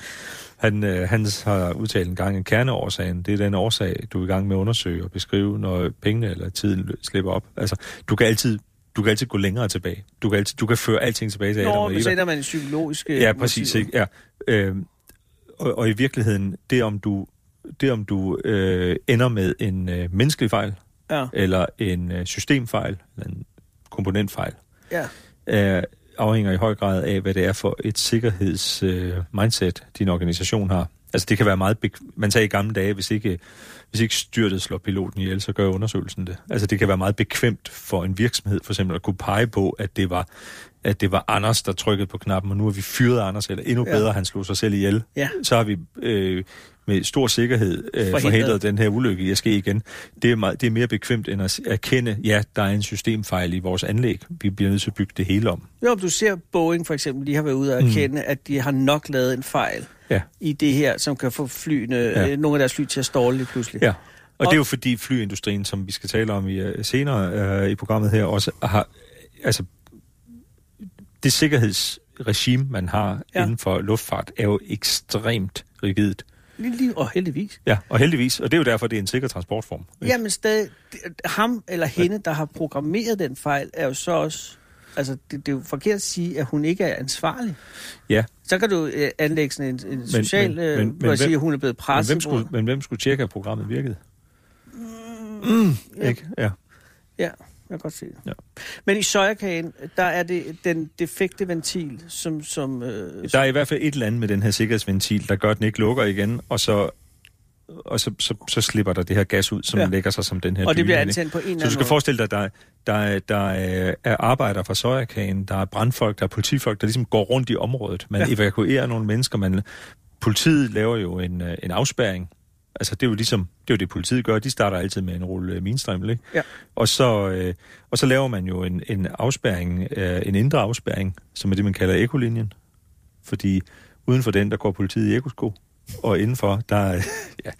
Han, øh, han har udtalt en gang, en kerneårsagen, det er den årsag, du er i gang med at undersøge og beskrive, når pengene eller tiden slipper op. Altså, du kan altid du kan altid gå længere tilbage. Du kan, altid, du kan føre alting tilbage til Adam Nå, og men Eva. ender man i psykologiske Ja, præcis. Ikke? Ja. Øhm, og, og i virkeligheden, det om du, det om du øh, ender med en øh, menneskelig fejl, Ja, eller en øh, systemfejl, eller en komponentfejl, ja. øh, afhænger i høj grad af, hvad det er for et sikkerheds øh, din organisation har. Altså det kan være meget... Bek- man sagde i gamle dage, hvis ikke, hvis ikke styrtet slår piloten ihjel, så gør undersøgelsen det. Altså det kan være meget bekvemt for en virksomhed for eksempel at kunne pege på, at det var at det var Anders, der trykkede på knappen, og nu har vi fyret Anders, eller endnu Ja. bedre, han slog sig selv ihjel. Ja. Så har vi øh, med stor sikkerhed øh, Forhindret. forhindret den her ulykke i at ske igen. Det er, meget, det er mere bekvemt end at erkende, ja, der er en systemfejl i vores anlæg. Vi bliver nødt til at bygge det hele om. Jo, du ser Boeing for eksempel, de har været ude og erkende, mm. at de har nok lavet en fejl Ja. i det her, som kan få flyene, Ja. ja. nogle af deres fly til at ståle lige pludselig. Ja, og, Og- det er jo fordi flyindustrien, som vi skal tale om i, uh, senere uh, i programmet her, også har, altså, det sikkerhedsregime, man har ja. inden for luftfart, er jo ekstremt rigidt. Lige, lige, og heldigvis. Ja, og heldigvis, og det er jo derfor, det er en sikker transportform. ikke? Jamen stadig, ham eller hende, der har programmeret den fejl, er jo så også... Altså, det, det er jo forkert at sige, at hun ikke er ansvarlig. Ja, Så kan du øh, anlægge sådan en, en social... men- øh, men- men jeg sige, at hun er blevet men presset. hvem, skulle, men hvem skulle tjekke, at programmet virkede? Mm, ja. ikke? Ja. Ja, jeg kan godt se det. Ja. Men i sojakagen, der er det den defekte ventil, som... som øh, Der er i hvert fald et eller andet med den her sikkerhedsventil, der gør, at den ikke lukker igen, og så, og så, så, så slipper der det her gas ud, som Ja. lægger sig som den her og det bliver antændt på en eller Så du anden skal måde. forestille dig, at der, der, er- der er, er arbejdere fra Sojakagen, der er brandfolk, der er politifolk, der ligesom går rundt i området. Man Ja. ja. evakuerer nogle mennesker. Man, politiet laver jo en, øh, en afspærring. Altså det er jo ligesom, det er jo det politiet gør. De starter altid med en rulle øh, ikke? Ja. Og så, øh, og så laver man jo en, en afspærring, øh, en indre afspærring, som er det, man kalder ekolinjen. Fordi uden for den, der går politiet i ekosko. Og indenfor, der, er- [LAUGHS] ja,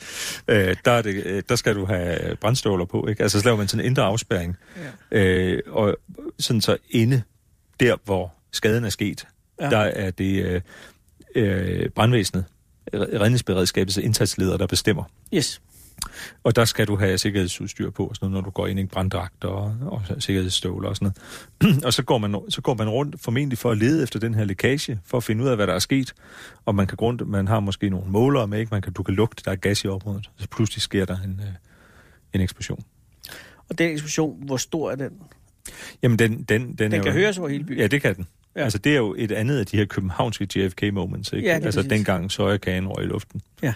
øh, der, er det, øh, der skal du have brandståler på. Ikke? Altså så laver man sådan en indre afspærring. Ja. Øh, og sådan så inde der, hvor skaden er sket, ja. der er det øh, øh, brandvæsenet, redningsberedskabets indsatsleder, der bestemmer. Yes. Og der skal du have sikkerhedsudstyr på, og sådan noget, når du går ind i en branddragt og, og sikkerhedsstøvler og sådan noget. [CLEARS THROAT] og så går, man, så går man rundt formentlig for at lede efter den her lækage, for at finde ud af, hvad der er sket. Og man kan rundt, man har måske nogle målere med, ikke? Man kan, du kan lugte, der er gas i området. Så pludselig sker der en, øh, en eksplosion. Og den eksplosion, hvor stor er den? Jamen, den, den, den, Den er kan jo, høres over hele byen. Ja, det kan den. Ja. Altså, det er jo et andet af de her københavnske JFK-moments, ikke? Ja, lige altså, præcis. dengang sojakagen røg i luften. Ja.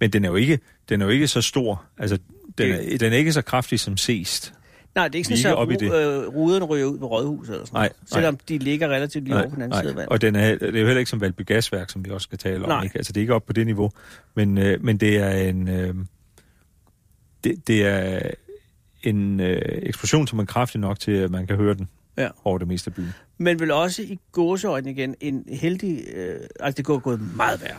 Men den er jo ikke, den er jo ikke så stor. Altså, den er, den er ikke så kraftig som sest. Nej, det er ikke sådan, ikke at ru- øh, ruderne ryger ud på rådhuset eller sådan Nej, noget. Selvom de ligger relativt lige over på den anden side af. Og den er, det er jo heller ikke som Valby Gasværk, som vi også skal tale om. Nej. Ikke? Altså, det er ikke op på det niveau. Men, øh, men det er en... Øh, det, det er en øh, eksplosion, som er kraftig nok til, at man kan høre den Ja. over det meste af byen. Men vel også i gåseøjne igen en heldig... Øh, altså, det går gået meget værre.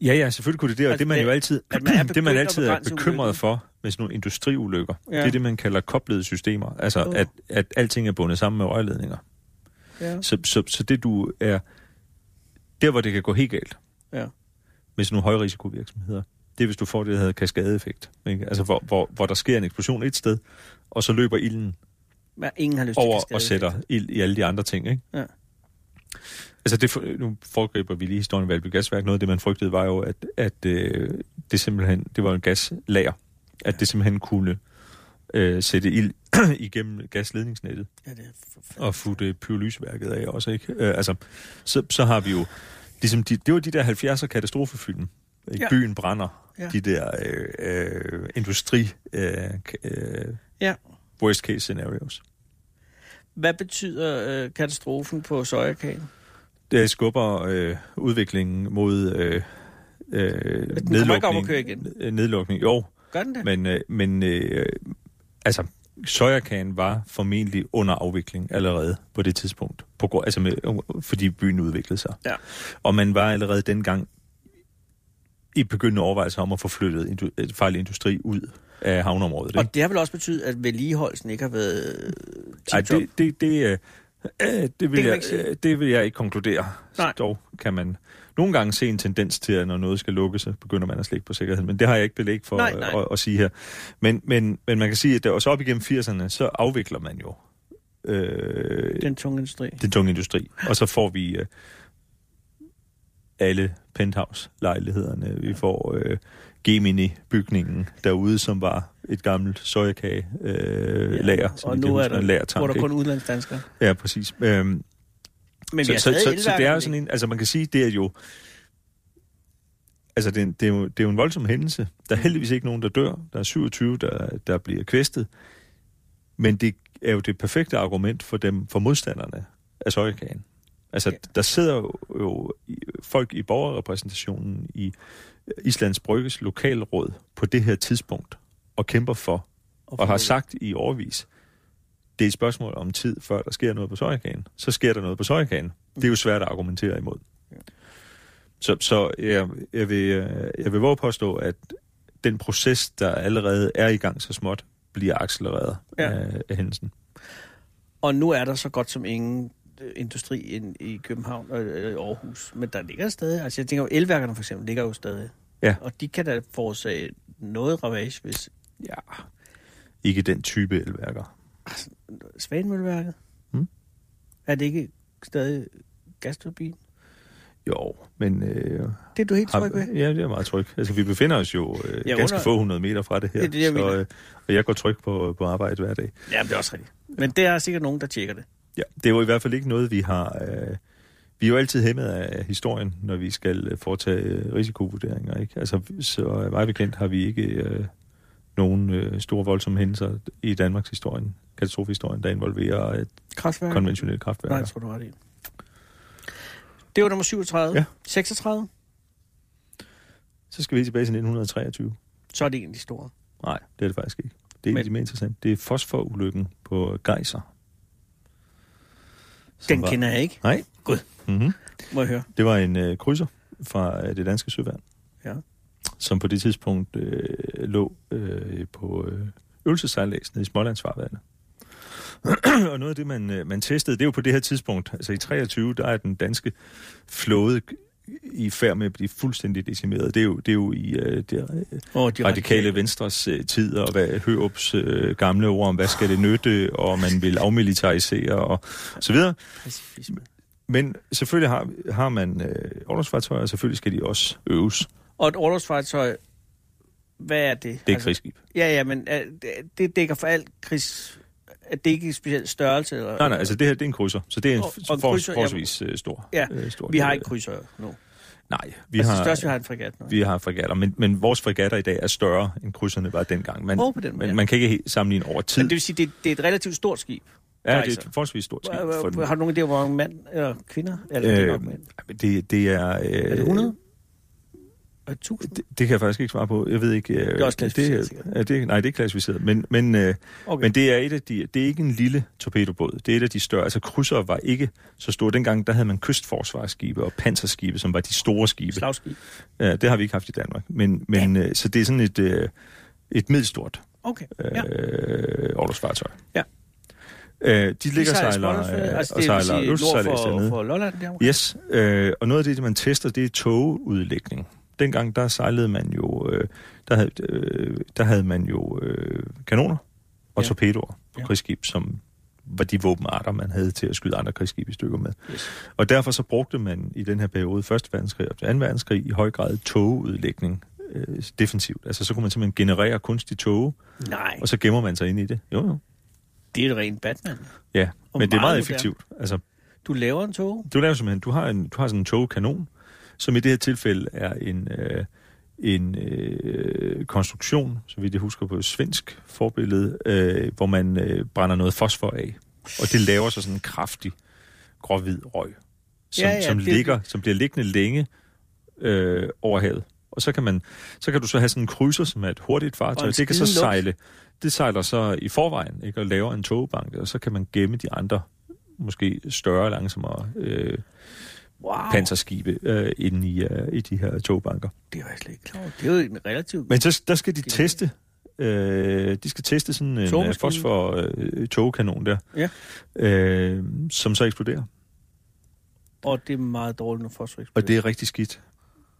Ja, ja, selvfølgelig kunne det det, og Altså, det man jo altid, man er [CLEARS THROAT] det man altid er bekymret ulykken. for med sådan nogle industriulykker, Ja. det er det, man kalder koblede systemer. Altså, Jo. at, at alting er bundet sammen med rørledninger. Ja. Så, så, så det du er... Der, hvor det kan gå helt galt ja. med sådan nogle højrisikovirksomheder, det er, hvis du får det, der hedder kaskadeeffekt. Ikke? Altså, hvor, hvor, hvor der sker en eksplosion et sted, og så løber ilden Men ingen har lyst over til og sætter ild i alle de andre ting, ikke? Ja. Altså, det, nu foregriber vi lige historien om Valby Gasværk. Noget af det, man frygtede, var jo, at, at øh, det simpelthen, det var en gaslager. At det simpelthen kunne øh, sætte ild [CLEARS THROAT] igennem gasledningsnettet Ja, det er og futte pyrolyseværket af også, ikke? Øh, altså, så, så har vi jo, ligesom de, det var de der 70'er katastrofefilm. Ja. Byen brænder. Ja. De der øh, øh, industri øh, øh, Ja. Worst case scenarios. Hvad betyder øh, katastrofen på sojakagen? Det skubber øh, udviklingen mod øh, øh, Den at køre igen. Øh, Nedlukning, jo. Gør den det? Men, øh, men øh, altså, sojakagen var formentlig under afvikling allerede på det tidspunkt, på, grund- altså med, fordi byen udviklede sig. Ja. Og man var allerede dengang i begyndende overvejelser om at få flyttet indu- øh, farlig industri ud af havneområdet. ikke? Og det har vel også betydet, at vedligeholdelsen ikke har været øh, Ej, tip-top? det, det, det, øh, øh, det, vil man jeg, øh, det vil jeg ikke konkludere. Nej. Dog kan man nogle gange se en tendens til, at når noget skal lukke, så begynder man at slække på sikkerheden. Men det har jeg ikke belæg for Nej, nej. At, at sige her. Men, men, men man kan sige, at der også op igennem 80'erne, så afvikler man jo øh, Den tunge industri. den tunge industri. Og så får vi øh, alle penthouse-lejlighederne. Vi får øh, Gemini-bygningen derude, som var et gammelt sojakage øh, Ja. lager, og nu er der, lagertank, hvor der kun udlandsdanskere. Ja, præcis. Øhm, Men så, så, så, så det er jo sådan en, altså man kan sige, det er jo, altså det er, det er, jo, det er jo en voldsom hændelse. Der er heldigvis ikke nogen, der dør. Der er 27, der, der bliver kvæstet. Men det er jo det perfekte argument for dem, for modstanderne af sojakagen. Altså, Ja. der sidder jo, folk i borgerrepræsentationen i Islands Brygges lokalråd på det her tidspunkt og kæmper for, og har sagt i årvis, det er et spørgsmål om tid, før der sker noget på sojakagen. Så sker der noget på sojakagen. Det er jo svært at argumentere imod. Ja. Så, så jeg, jeg, vil, øh, jeg vil våge påstå, at den proces, der allerede er i gang så småt, bliver accelereret Ja. af, af hændelsen. Og nu er der så godt som ingen øh, industri ind i København og øh, Aarhus. Men der ligger stadig, altså jeg tænker jo, elværkerne for eksempel ligger jo stadig. Ja. Og de kan da forårsage noget ravage, hvis Ja. Ikke den type elværker. Svanemølleværket, Hmm? er det ikke stadig gasturbin? Jo, men... Øh, Det er du helt tryg ved? ja, det er meget tryg. Altså, vi befinder os jo øh, Ja, ganske under- få hundrede meter fra det her. Det er det, jeg så, øh, og jeg går tryg på, på arbejde hver dag. Ja, det er også rigtigt. Men der er sikkert nogen, der tjekker det. Ja, det er jo i hvert fald ikke noget, vi har... Øh, vi er jo altid hæmmet af historien, når vi skal øh, foretage øh, risikovurderinger. Ikke? Altså, så øh, meget bekendt har vi ikke øh, nogen øh, store voldsomme hændelser i Danmarks historien, katastrofehistorien, der involverer et Kraftværk? konventionelt kraftværk. Nej, jeg tror du ret i. Det var nummer 37. Ja. 36. Så skal vi tilbage til 1923. Så er det egentlig store. Nej, det er det faktisk ikke. Det er Men... de mere interessant. Det er fosforulykken på Geiser. Den var- kender jeg ikke. Nej. Gud. Mm-hmm. Må jeg høre. Det var en øh, krydser fra øh, det danske søværn, Ja. som på det tidspunkt øh, lå øh, på øh, øvelsesejlæs nede i Smålandsfarvandet. [CLEARS THROAT] og noget af det, man, øh, man testede, det er jo på det her tidspunkt, altså i 23, der er den danske flåde i færd med at blive fuldstændig decimeret. Det er jo, det er jo i øh, det Oh, de radikale venstres øh, tid, og hvad Hørups øh, gamle ord om, hvad skal det nytte, og man vil afmilitarisere, og så videre. Pacifisme. Men selvfølgelig har, har man øh, overløbsfartøjer, og selvfølgelig skal de også øves. Og et orlogsfartøj, hvad er det? Det er altså, krigsskib. Ja, ja, men øh, det- det dækker for alt krigs... At det ikke er speciel størrelse? Eller, Nej, nej, altså det her det er en krydser, så det er en Og- og for, krydser, forholdsvis øh, stor. Ja, øh, stor Vi har ikke krydser nu. Nej, vi altså, har, det største, vi har en fregat nu. vi har fregatter, men, men vores fregatter i dag er større, end krydserne var dengang. Man, Åh, på den men ja. man kan ikke helt sammenligne over tid. Men det vil sige, det, det er et relativt stort skib. ja, det er et forholdsvis stort skib. For. Har du nogen idé, hvor mange mand eller kvinder? Eller er Øh, det, det er... Øh, Er det 100? Er det 1000? Det, det kan jeg faktisk ikke svare på. Jeg ved ikke... Øh, Det er også klassificeret, det, er, det, Nej, det er ikke klassificeret. Men, men, øh, Okay. men det er et af de... Det er ikke en lille torpedobåd. Det er et af de større. Altså krydser var ikke så store. Dengang der havde man kystforsvarsskibe og panserskibe, som var de store skibe. Slagskib. Ja, det har vi ikke haft i Danmark. Men, men øh, så det er sådan et, et middelstort Okay, ja. øh, overløbsfartøj. Ja. Øh, de ligger og sejler sejler, altså og sejler nord lystsejlads for, for Lolland der. Yes, øh, og noget af det, man tester, det er togudlægning. Dengang der sejlede man jo, øh, der, havde, øh, der havde man jo øh, kanoner og Ja. torpedoer på Ja. krigsskib, som var de våbenarter, man havde til at skyde andre krigsskib i stykker med. Yes. Og derfor så brugte man i den her periode, 1. verdenskrig og 2. verdenskrig, i høj grad togudlægning øh, defensivt. Altså så kunne man simpelthen generere kunstige tog, Nej, og så gemmer man sig ind i det. Jo, jo. det er et rent Batman. Ja, Og men det er meget effektivt. Altså, Du laver en tog. Du laver simpelthen, du har, en, du har sådan en togkanon, som i det her tilfælde er en, øh, en øh, konstruktion, så vidt jeg husker på et svensk forbillede, øh, hvor man øh, brænder noget fosfor af. Og det laver så sådan en kraftig gråhvid røg, som, Ja, ja, som, det- ligger, som bliver liggende længe øh, over havet. Og så kan, man, så kan du så have sådan en krydser, som er et hurtigt Og fartøj. Det kan så sejle. Det sejler så i forvejen, ikke, og laver en togbank, og så kan man gemme de andre, måske større, langsommere øh, Wow, panserskibe øh, inde i, øh, i de her togbanker. det var jeg slet ikke klar. Det er jo en relativt... Men så, der skal de teste, øh, de skal teste sådan en øh, Togmaskine. fosfor øh, togkanon der, Ja. øh, som så eksploderer. Og det er meget dårligt, når fosfor Og det er rigtig skidt.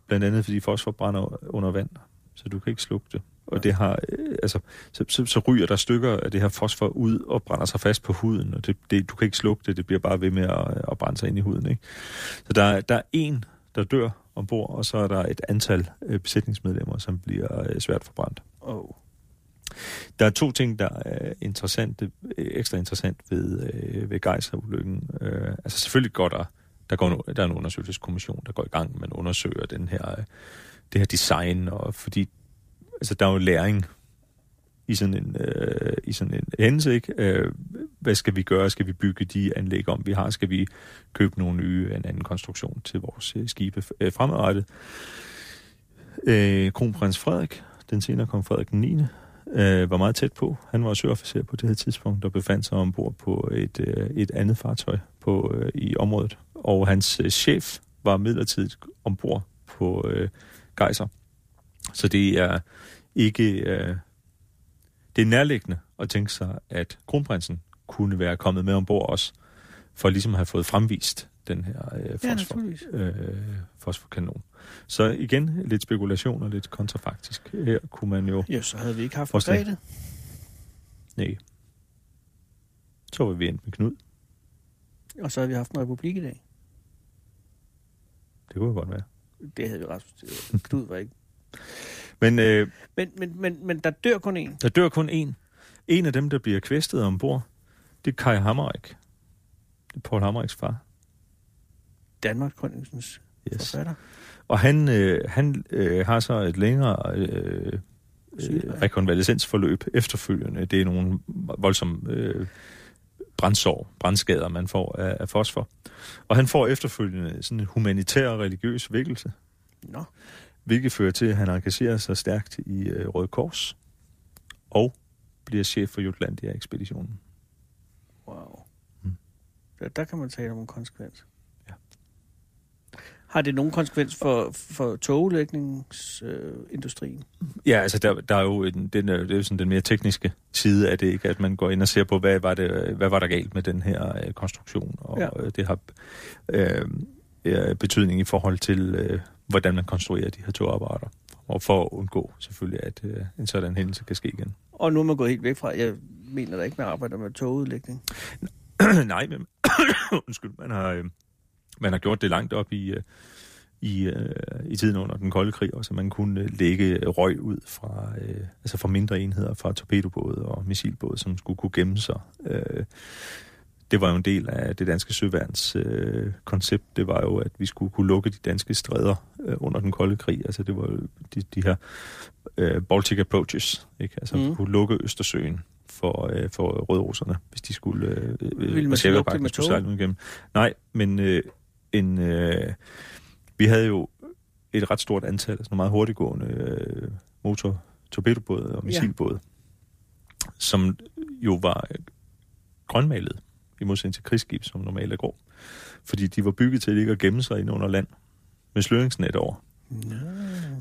Blandt andet fordi fosfor brænder under vand, så du kan ikke slukke det. Og det har, øh, altså, så, så, så ryger der stykker af det her fosfor ud og brænder sig fast på huden, og det, det, du kan ikke slukke det, det bliver bare ved med at, at brænde sig ind i huden. Ikke? Så der, er- der er en, der dør ombord, og så er der et antal øh, besætningsmedlemmer, som bliver øh, svært forbrændt. Oh. Der er to ting, der er interessante, øh, ekstra interessant ved, øh, ved Geiser-ulykken. Øh, altså selvfølgelig går der, der, går no, der er en undersøgelseskommission, der går i gang, man undersøger den her, øh, det her design, og fordi altså, der er jo læring i sådan en, øh, i sådan en hændelse, ikke? Øh, hvad skal vi gøre? Skal vi bygge de anlæg om, vi har? Skal vi købe nogle nye, en anden konstruktion til vores øh, skibe øh, fremadrettet? Øh, Kronprins Frederik, den senere kong Frederik 9., øh, var meget tæt på. Han var søofficer på det her tidspunkt, og befandt sig ombord på et, øh, et andet fartøj på, øh, i området. Og hans øh, chef var midlertidigt ombord på øh, Gejser. Så det er ikke... Øh, det er nærliggende at tænke sig, at kronprinsen kunne være kommet med ombord også, for ligesom at have fået fremvist den her øh, fosfor, øh, fosforkanon. Så igen, lidt spekulation og lidt kontrafaktisk. Her kunne man jo... Ja, så havde vi ikke haft. Margrethe. Nej. Så var vi endt med Knud. Og så havde vi haft en republik i dag. Det kunne jo godt være. Det havde vi ret. [LAUGHS] Knud var ikke. Men øh, Men, men, men, men der dør kun en. der dør kun en. En af dem, der bliver kvæstet ombord, det er Kai Hammerik. Det er Paul Hammeriks far. Danmark Krønningsens Yes. forfatter. Og han, øh, han øh, har så et længere øh, øh, rekonvalescensforløb efterfølgende. Det er nogle voldsomme øh, brændsår, brændskader, man får af, af fosfor. Og han får efterfølgende sådan en humanitær og religiøs vækkelse, Nå, hvilket fører til, at han engagerer sig stærkt i øh, Røde Kors og bliver chef for Jutlandia-ekspeditionen. wow. Mm. Der, der kan man tale om en konsekvens. Ja. Har det nogen konsekvens for, for toglægningsindustrien? Øh? Ja, altså der, der er jo en, den, er- det er jo sådan den mere tekniske side af det, ikke? at man går ind og ser på, hvad var, det, hvad var der galt med den her øh, konstruktion, og Ja. ja. det har øh, øh, betydning i forhold til, øh, hvordan man konstruerer de her togapparater, og for at undgå selvfølgelig, at øh, en sådan hændelse kan ske igen. Og nu er man gået helt væk fra, jeg mener da ikke, man arbejder med togudlægning. [COUGHS] Nej, men [COUGHS] undskyld, man har, øh, man har gjort det langt op i, øh, i, øh, i tiden under den kolde krig også, at man kunne øh, lægge røg ud fra, øh, altså fra mindre enheder, fra torpedobåde og missilbåde, som skulle kunne gemme sig. Øh, det var jo en del af det danske søværns øh, koncept. Det var jo, at vi skulle kunne lukke de danske stræder øh, under den kolde krig. Altså det var de, de her øh, Baltic approaches, ikke? Altså mm. kunne lukke Østersøen for, øh, for rødroserne, hvis de skulle... Øh, Ville man så lukke det med sejle igennem. Nej, men øh, en, øh, vi havde jo et ret stort antal, altså nogle meget hurtiggående øh, motor torpedobåde og missilbåde, ja. som jo var grønmalet i modsætning til krigsskib, som normalt er grå. Fordi de var bygget til at ligge og gemme sig ind under land med sløringsnet over. No.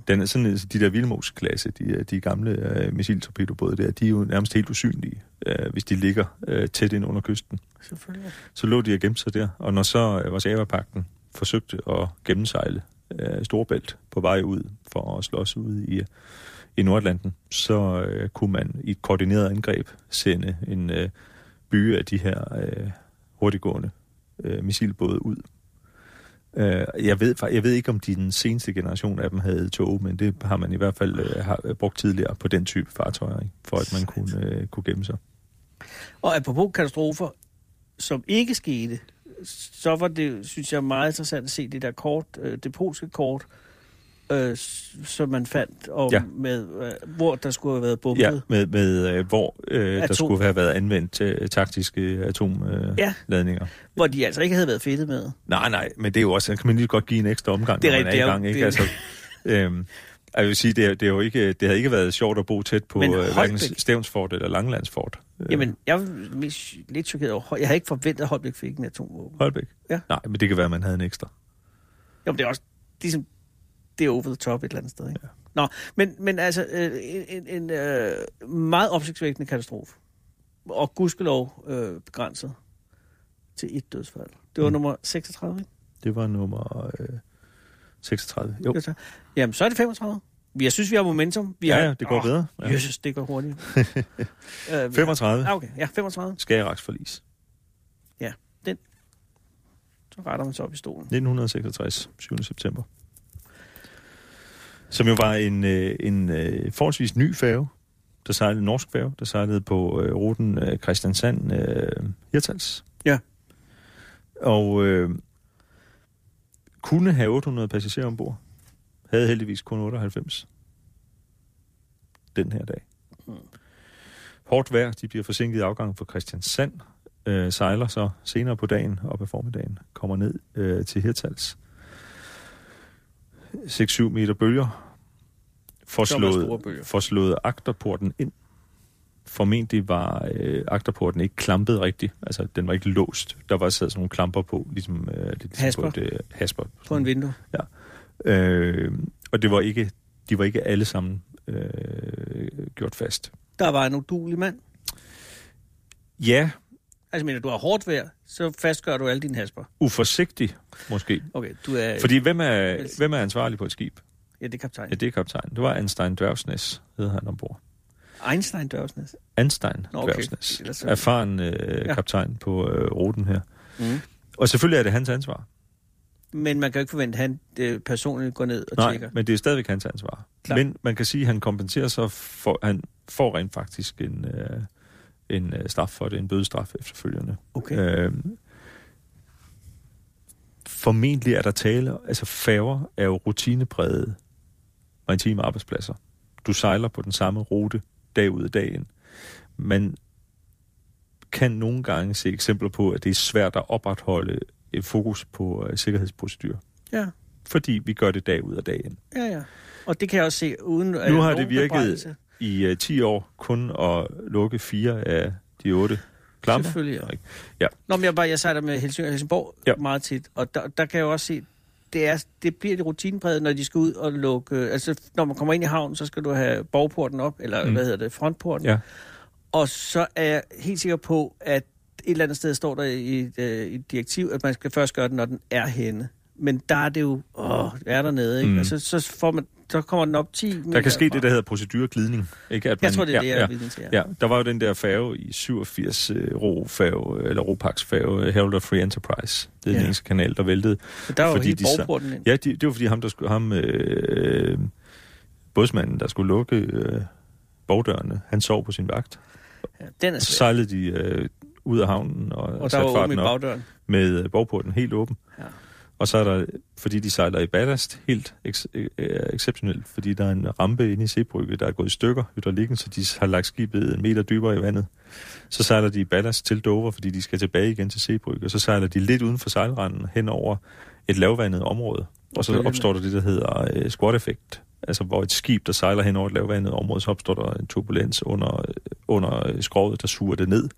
Den er sådan, de der Vilmos-klasse, de, de gamle uh, missiltorpedobåde der, de er jo nærmest helt usynlige, uh, hvis de ligger uh, tæt ind under kysten. Selvfølgelig. Så lå de og gemte sig der, og når så uh, vores Ava-pakten forsøgte at gennemsejle uh, Storbælt på vej ud for at slås ud i, i Nordatlanten, så uh, kunne man i et koordineret angreb sende en uh, by af de her uh, hurtiggående uh, missilbåde ud Øh, jeg, ved, jeg ved ikke, om de den seneste generation af dem havde tog, men det har man i hvert fald øh, har øh, brugt tidligere på den type fartøjer, ikke? for at man kunne, øh, kunne gemme sig. Og apropos katastrofer, som ikke skete, så var det, synes jeg, meget interessant at se det der kort, øh, det polske kort, øh, som man fandt, og ja. med, øh, hvor der skulle have været bombet. Ja, med, med øh, hvor øh, der skulle have været anvendt øh, taktiske atomladninger. Øh, ja. Hvor de altså ikke havde været fedtet med. Nej, nej, men det er jo også, kan man lige godt give en ekstra omgang, det er når man er i gang. Ikke? Det... Altså, øhm, jeg vil sige, det, det, er jo ikke, det havde ikke været sjovt at bo tæt på øh, hverken Stævnsfort eller Langlandsfort. Øh. Jamen, jeg var lidt chokeret over, jeg havde ikke forventet, at Holbæk fik en atomvåben. Holbæk? Ja. Nej, men det kan være, at man havde en ekstra. Jo, men det er også, ligesom, det er over the top et eller andet sted. Ikke? Ja. Nå, men, men altså, øh, en, en øh, meget opsigtsvækkende katastrofe. Og gudskelov øh, begrænset til et dødsfald. Det var mm. nummer 36, ikke? Det var nummer øh, 36, jo. Jamen, så er det 35. Jeg synes, vi har momentum. Vi ja, har... ja, det går oh, bedre. Ja. Jesus, det går hurtigt. [LAUGHS] øh, 35. Ah, okay, ja, 35. Skagerraks forlis. Ja, den. Så retter man så op i stolen. 1966, 7. september som jo var en, øh, en øh, forholdsvis ny færge, der sejlede en norsk færge, der sejlede på øh, ruten øh, Christiansand øh, Hirtals. Ja. Og øh, kunne have 800 passagerer ombord. Havde heldigvis kun 98 den her dag. Hårdt vejr, de bliver forsinket i afgangen fra Christiansand, øh, sejler så senere på dagen, op ad formiddagen, kommer ned øh, til Hirtals. 6-7 meter bølger, får slået, får slået agterporten ind. Formentlig var øh, agterporten ikke klampet rigtigt, altså den var ikke låst. Der var sad sådan nogle klamper på, ligesom, øh, det, ligesom hasper. på et øh, hasper. På en vindue. Ja. Øh, og det var ikke, de var ikke alle sammen øh, gjort fast. Der var en udulig mand? Ja, Altså, mener du har hårdt vejr, så fastgør du alle dine hasper. Uforsigtig, måske. Okay, du er... Fordi hvem er, hvem er ansvarlig på et skib? Ja, det er kaptajn. Ja, det er kaptajn. Det var Einstein Dværgsnes, hed han ombord. Einstein Dværgsnes? Einstein Nå, okay. Dværgsnes. Erfaren øh, ja. kaptajn på øh, ruten her. Mm. Og selvfølgelig er det hans ansvar. Men man kan jo ikke forvente, at han øh, personligt går ned og Nej, tjekker. men det er stadigvæk hans ansvar. Klar. Men man kan sige, at han kompenserer sig for, han får rent faktisk en, øh, en øh, straf for det, en bødestraf efterfølgende. Okay. Øh, formentlig er der tale, altså færger er jo rutinepræget maritime arbejdspladser. Du sejler på den samme rute dag ud af dagen. Man kan nogle gange se eksempler på, at det er svært at opretholde et fokus på uh, sikkerhedsprocedur. Ja. Fordi vi gør det dag ud af dagen. Ja, ja. Og det kan jeg også se uden Nu har det virket i uh, 10 år kun at lukke fire af de otte klamper. Selvfølgelig, ja. ja. Nå, men jeg, bare, jeg sejler med Helsingør Helsingborg ja. meget tit, og der, der kan jeg også se, det, er, det bliver det rutinepræget, når de skal ud og lukke... Altså, når man kommer ind i havnen, så skal du have borgporten op, eller mm. hvad hedder det, frontporten. Ja. Og så er jeg helt sikker på, at et eller andet sted står der i et, øh, et direktiv, at man skal først gøre det, når den er henne. Men der er det jo, åh, er der nede, ikke? Mm. Altså, så, får man, så kommer den op 10 Der kan ske det, der hedder procedureglidning. Ikke? At Jeg tror, det er det, jeg ja, ja. Ja, der var jo den der færge i 87, uh, Ro-færge, eller Ropax færge, Herald of Free Enterprise. Det er ja. Ja. kanal, der væltede. Så der er jo fordi hele de så- borgporten ind. Ja, de, det var fordi ham, der skulle, ham øh, bådsmanden, der skulle lukke øh, bogdørene, han sov på sin vagt. Ja, den er Så svær. sejlede de øh, ud af havnen og, Og der satte var farten op bagdøren. med øh, bogporten helt åben. Ja. Og så er der, fordi de sejler i ballast, helt ex- øh, exceptionelt, fordi der er en rampe inde i Sebrygge, der er gået i stykker, hydraulikken, så de har lagt skibet en meter dybere i vandet. Så sejler de i ballast til Dover, fordi de skal tilbage igen til Sebrygge, og så sejler de lidt uden for sejlranden hen over et lavvandet område. Og så opstår der det, der hedder øh, squat-effekt. Altså hvor et skib, der sejler hen over et lavvandet område, så opstår der en turbulens under, øh, under øh, skrovet, der suger det ned.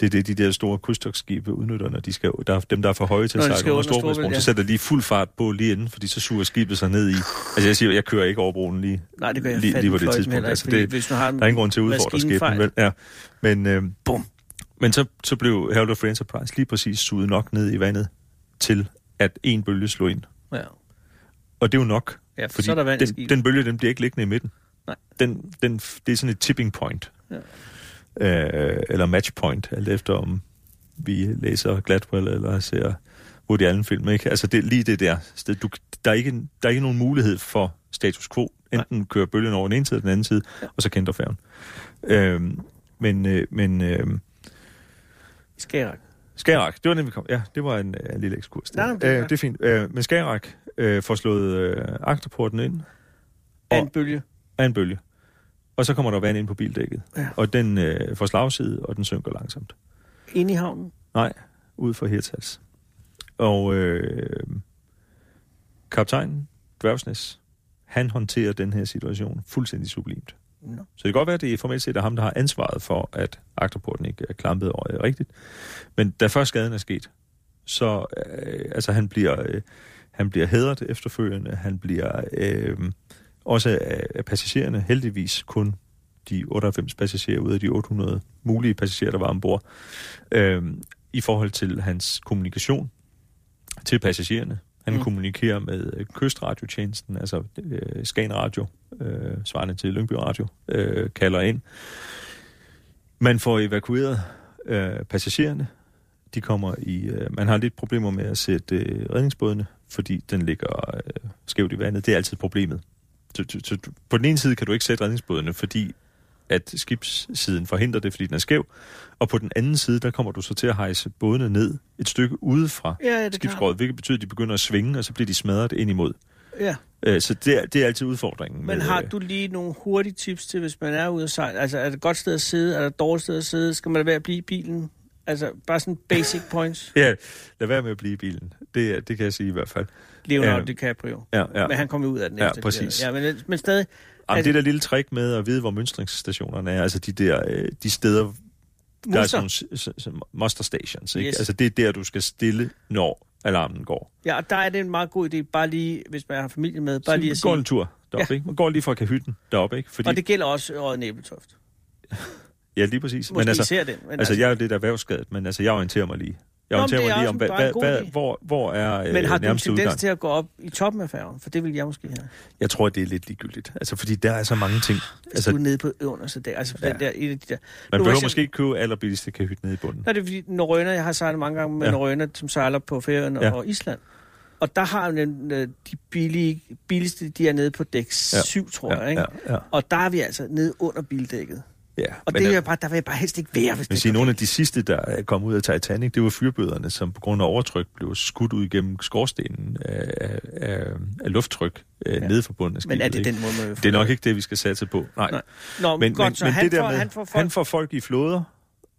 Det er det, de der store krydstogtskibe udnytter, når de skal, der er dem, der er for høje til at sejle under Storebæltsbroen, ja. så sætter de fuld fart på lige inden, fordi så suger skibet sig ned i. Altså jeg siger, jeg kører ikke over broen lige, Nej, det gør jeg lige, lige på det tidspunkt. heller Altså, det, hvis du har en der er ingen grund til at udfordre skæbnen. Vel? Ja. Men, øh, Bum. men så, så blev Herald of Enterprise lige præcis suget nok ned i vandet til, at en bølge slog ind. Ja. Og det er jo nok, Ja, for fordi så er der vand den, den bølge, den bliver ikke liggende i midten. Nej. Den, den, det er sådan et tipping point. Ja. Øh, eller match point, alt efter om vi læser Gladwell eller ser Woody Allen-film. Ikke? Altså det, lige det der sted. Du, der, er ikke, der er ikke nogen mulighed for status quo. Enten kører bølgen over den ene side eller den anden side, ja. og så kender færgen. Øh, men øh, men øh, Skagerak. Skagerak, det var den, vi kom. Ja, det var en, øh, en lille ekskurs. Nej, det øh, det er fint. Øh, men Skagerak øh, får slået øh, agterporten ind Af en bølge. af en bølge. Og så kommer der vand ind på bildækket. Ja. Og den øh, får slagside, og den synker langsomt. Ind i havnen. Nej, ud for Hirtals. Og øh, kaptajnen, Dværgsnes, han håndterer den her situation fuldstændig sublimt. Nå. Så det kan godt være, at det er formelt set er ham, der har ansvaret for, at agterporten ikke er klampet over øh, rigtigt. Men da først skaden er sket, så øh, altså han bliver, øh, han bliver hædret efterfølgende. Han bliver øh, også af, passagererne heldigvis kun de 98 passagerer ud af de 800 mulige passagerer, der var ombord. Øh, I forhold til hans kommunikation til passagererne. Han Mm. mm. kommunikerer med øh, kystradiotjenesten, altså øh, Skagen Radio, øh, svarende til Lyngby Radio, øh, kalder ind. Man får evakueret øh, passagererne. De kommer i... Øh, man har lidt problemer med at sætte øh, redningsbådene, fordi den ligger øh, skævt i vandet. Det er altid problemet. Så, så du- på den ene side kan du ikke sætte redningsbådene, fordi at skibssiden forhindrer det, fordi den er skæv. Og på den anden side, der kommer du så til at hejse bådene ned et stykke udefra Ja, ja, det kan skibsskroget, hvilket betyder, at de begynder at svinge, og så bliver de smadret ind imod. Ja. Øh, Så det er, det er altid udfordringen. Men har øh, du lige nogle hurtige tips til, hvis man er ude at sejle? Altså, er det et godt sted at sidde? Er det et dårligt sted at sidde? Skal man være at blive i bilen? Altså, bare sådan basic points. [LAUGHS] Ja, lad være med at blive i bilen. Det, det kan jeg sige i hvert fald. Leonardo Ja. DiCaprio. Ja, ja. Men han kom jo ud af den Ja, præcis. Ja, men, men stadig... Jamen, Altså- det der lille trick med at vide, hvor mønstringsstationerne er, altså de der øh, de steder, der er Muster. sådan nogle muster stations, ikke? Yes. Altså det er der, du skal stille, når alarmen går. Ja, og der er det en meget god idé, bare lige, hvis man har familie med, bare Så lige at sige... en tur deroppe, Ja. ikke? Man går lige fra kahytten deroppe, ikke? Fordi, Og det gælder også Røde Næbeltoft. [LAUGHS] Ja, lige præcis. Måske men altså, den. Men altså, jeg er jo lidt erhvervsskadet, men altså, jeg orienterer mig lige. Jeg orienterer det er mig lige om, hvad, hvad, hvad, hvor, hvor er øh, men har du en tendens udgang? til at gå op i toppen af færgen? For det vil jeg måske have. Jeg tror, det er lidt ligegyldigt. Altså, fordi der er så mange ting. Hvis Altså, du er nede på underste der. Altså, Ja. den der, af de der. man Nu behøver måske ikke købe allerbilligste kahyt nede i bunden. Nå, det er fordi Norrøner, jeg har sejlet mange gange med Ja. ja. Norrøner, som sejler på Færøerne Ja. ja. og Island. Og der har den, øh, de billige, billigste, de er nede på dæk 7, tror jeg, ikke? Ja, ja, Og der er vi altså nede under bildækket. Ja. Og Men, det er jeg bare, der vil jeg bare helst ikke være, hvis det sige, nogle af de sidste, der er kommet ud af Titanic, det var fyrbøderne, som på grund af overtryk blev skudt ud igennem skorstenen af, af, af, lufttryk øh, Ja. nede for bunden af skibet. Men er det ikke? den måde, man Det er nok ikke det, vi skal satse på. Nej. Nej. Nå, men, Men, godt, men, så men han, det der får, med, han får folk... han får folk i flåder,